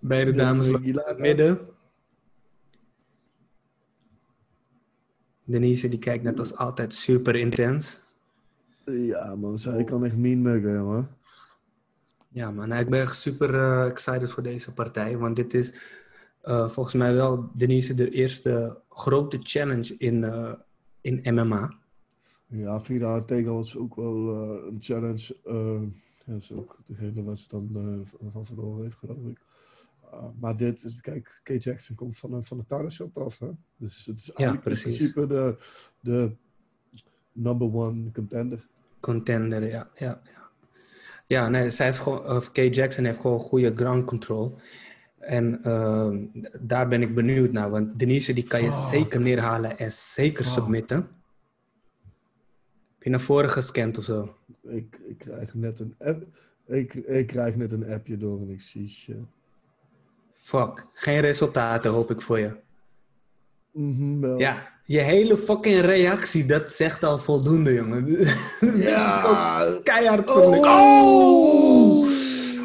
S1: Beide dames lopen in
S2: Gila-
S1: het midden. Denise die kijkt net als altijd super intens.
S2: Ja, man. Zij kan echt mean muggen, jongen.
S1: Ja, man, ik ben echt super eh, excited voor deze partij. Want dit is eh, volgens mij wel Denise de eerste grote challenge in, eh, in MMA.
S2: Ja, Vida tegen was ook wel een challenge. dat is ook degene waar ze dan van verloren heeft, geloof ik. Uh, maar dit is, kijk, K. Jackson komt van, een- van de Title Shop af, hè? Dus het is eigenlijk in principe de, de number one contender.
S1: Contender, ja. Ja, ja. ja nee, zij heeft gewoon, of Kay Jackson heeft gewoon goede ground control. En ehm, daar ben ik benieuwd naar. Want Denise die kan je
S2: Fuck.
S1: zeker neerhalen en zeker
S2: Fuck.
S1: submitten. Heb je naar voren gescand of zo?
S2: Ik, ik krijg net een app. Ik, ik krijg net een appje door en ik zie shit.
S1: Fuck. Geen resultaten hoop ik voor je.
S2: Mhm, wel.
S1: Ja, je hele fucking reactie, dat zegt al voldoende, jongen. Is
S2: Ja.
S1: keihard voor me.
S2: Oh!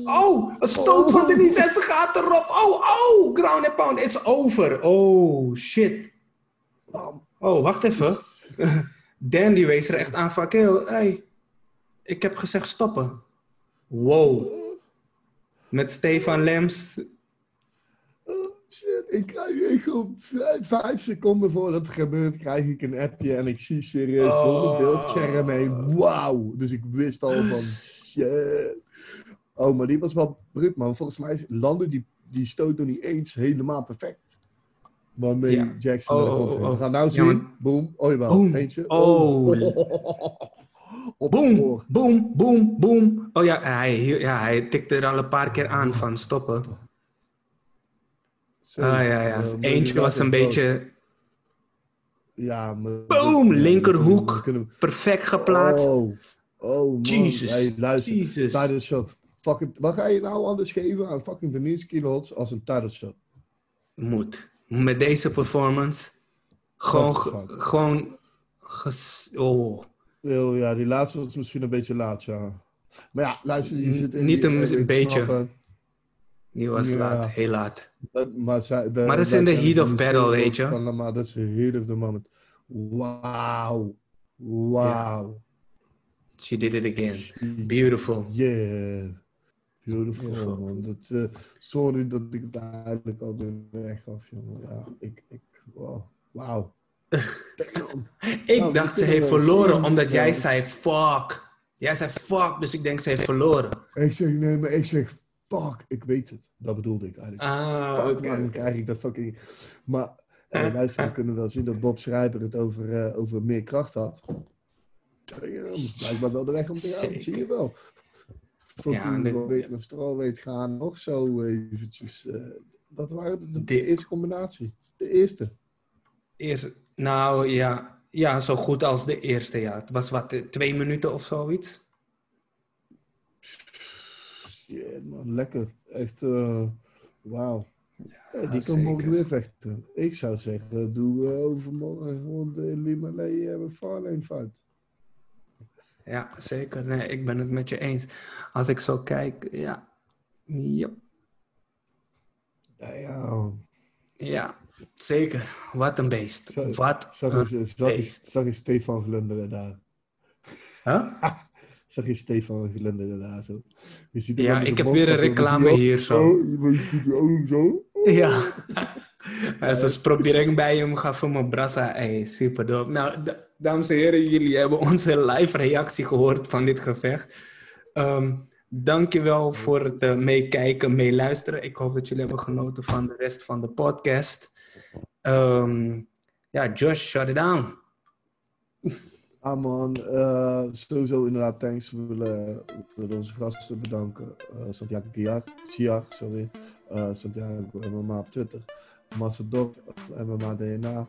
S1: Oh, een stoot van Denise en ze gaat erop. Oh, oh, ground and pound, it's over. Oh, shit. Oh, wacht even. Dan die wees er echt aan van, "Kill, hey, ik heb gezegd stoppen. Wow. Met Stefan Lems.
S2: Oh, shit, ik krijg echt gewoon vijf, seconden voordat het gebeurt, krijg ik een appje en ik zie serieus
S1: Oh.
S2: door beeldscherm heen. Wauw! Dus ik wist al van shit. Oh, maar die was wel brut, man. Volgens mij landde die, die stoot nog niet eens helemaal perfect. Waarmee
S1: Ja.
S2: Jackson
S1: Oh, oh,
S2: ging.
S1: oh.
S2: We gaan nou
S1: Ja,
S2: zien.
S1: maar-
S2: Boom. Oh.
S1: Boom.
S2: Eentje.
S1: Oh.
S2: Op
S1: Boom, boom, boom, boom. Oh ja, hij, ja, hij tikte er al een paar keer aan van stoppen.
S2: Zo,
S1: Ah ja, ja.
S2: eh,
S1: Eentje was een beetje
S2: Ja, maar...
S1: Boom, linkerhoek.
S2: we
S1: perfect geplaatst.
S2: Oh, oh man.
S1: Jesus.
S2: Hey, luister,
S1: Jesus.
S2: title shot. Fucking, wat ga je nou anders geven aan fucking Denise Kilots als een title shot?
S1: Moet. Met deze performance. Gewoon, gewoon, ges- oh.
S2: Heel, ja, die laatste was misschien een beetje laat, ja. Maar ja, luister, je zit in
S1: niet
S2: die-
S1: een- beetje. Die was
S2: Ja.
S1: laat, heel laat.
S2: Dat- maar, zij, de,
S1: Maar dat is in de heat of battle, weet je.
S2: Maar dat is de heat of the moment. Wauw. Wauw.
S1: She did it again. Beautiful.
S2: Yeah. Beautiful,
S1: Beautiful.
S2: man. Dat, eh, sorry dat ik het eigenlijk al de weg gaf, jongen. Ja, ik, ik, wow.
S1: Ik
S2: Nou,
S1: dacht ze heeft verloren omdat jij zei fuck. Jij zei fuck, dus ik denk ze heeft verloren.
S2: Ik zeg, nee, maar ik zeg, fuck, ik weet het. Dat bedoelde ik eigenlijk.
S1: Ah,
S2: Fuck,
S1: oké.
S2: waarom krijg ik dat fucking... Maar, eh, luister, we kunnen wel zien dat Bob Schrijver het over, eh, over meer kracht had. Damn, blijkbaar wel de weg om te gaan, dat zie je wel. Fucking
S1: Ja, dit-
S2: ja, weet naar straal weet gaan, nog zo eventjes. eh, dat waren de, de eerste combinatie. De eerste.
S1: Eerst, nou ja, ja, zo goed als de eerste, ja. Het was wat, twee minuten of zoiets.
S2: Shit man, lekker. Echt, eh wauw. Ja, die kan morgen weer vechten. Ik zou zeggen, doe eh, overmorgen gewoon de Limalee en Farlane fight.
S1: Ja, zeker. Nee, ik ben het met je eens. Als ik zo kijk, ja. Yep.
S2: Ja, ja.
S1: Ja, zeker. Wat een beest. Wat
S2: Zag
S1: een
S2: zag,
S1: beest.
S2: zag je Stefan glunderen daar?
S1: Huh?
S2: Zag je Stefan glunderen daar zo?
S1: Ja, ik heb weer een reclame hier zo.
S2: Oh, zo.
S1: Ja. Hij is proberen bij hem gaan voor mijn brassa. Hey, super dope. Nou, dames en heren, jullie hebben onze live reactie gehoord van dit gevecht. Ehm dankjewel voor het eh, meekijken, meeluisteren. Ik hoop dat jullie hebben genoten van de rest van de podcast. Ehm, ja, Josh, shut it down.
S2: Ah man, eh, sowieso inderdaad thanks. We willen, we willen onze gasten bedanken. Eh, Santiago Giar, Giar, sorry. Eh, Santiago MMA op Twitter. Massador, MMA DNA.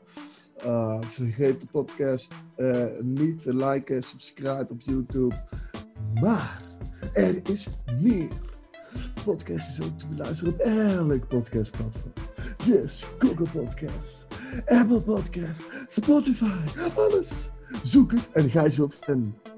S2: Eh, vergeet de podcast eh, niet te liken, subscribe op YouTube. Maar er is meer. Podcast is ook te beluisteren op elk podcastplatform. Yes, Google Podcast, Apple Podcast, Spotify, alles. Zoek het en gij zult vinden.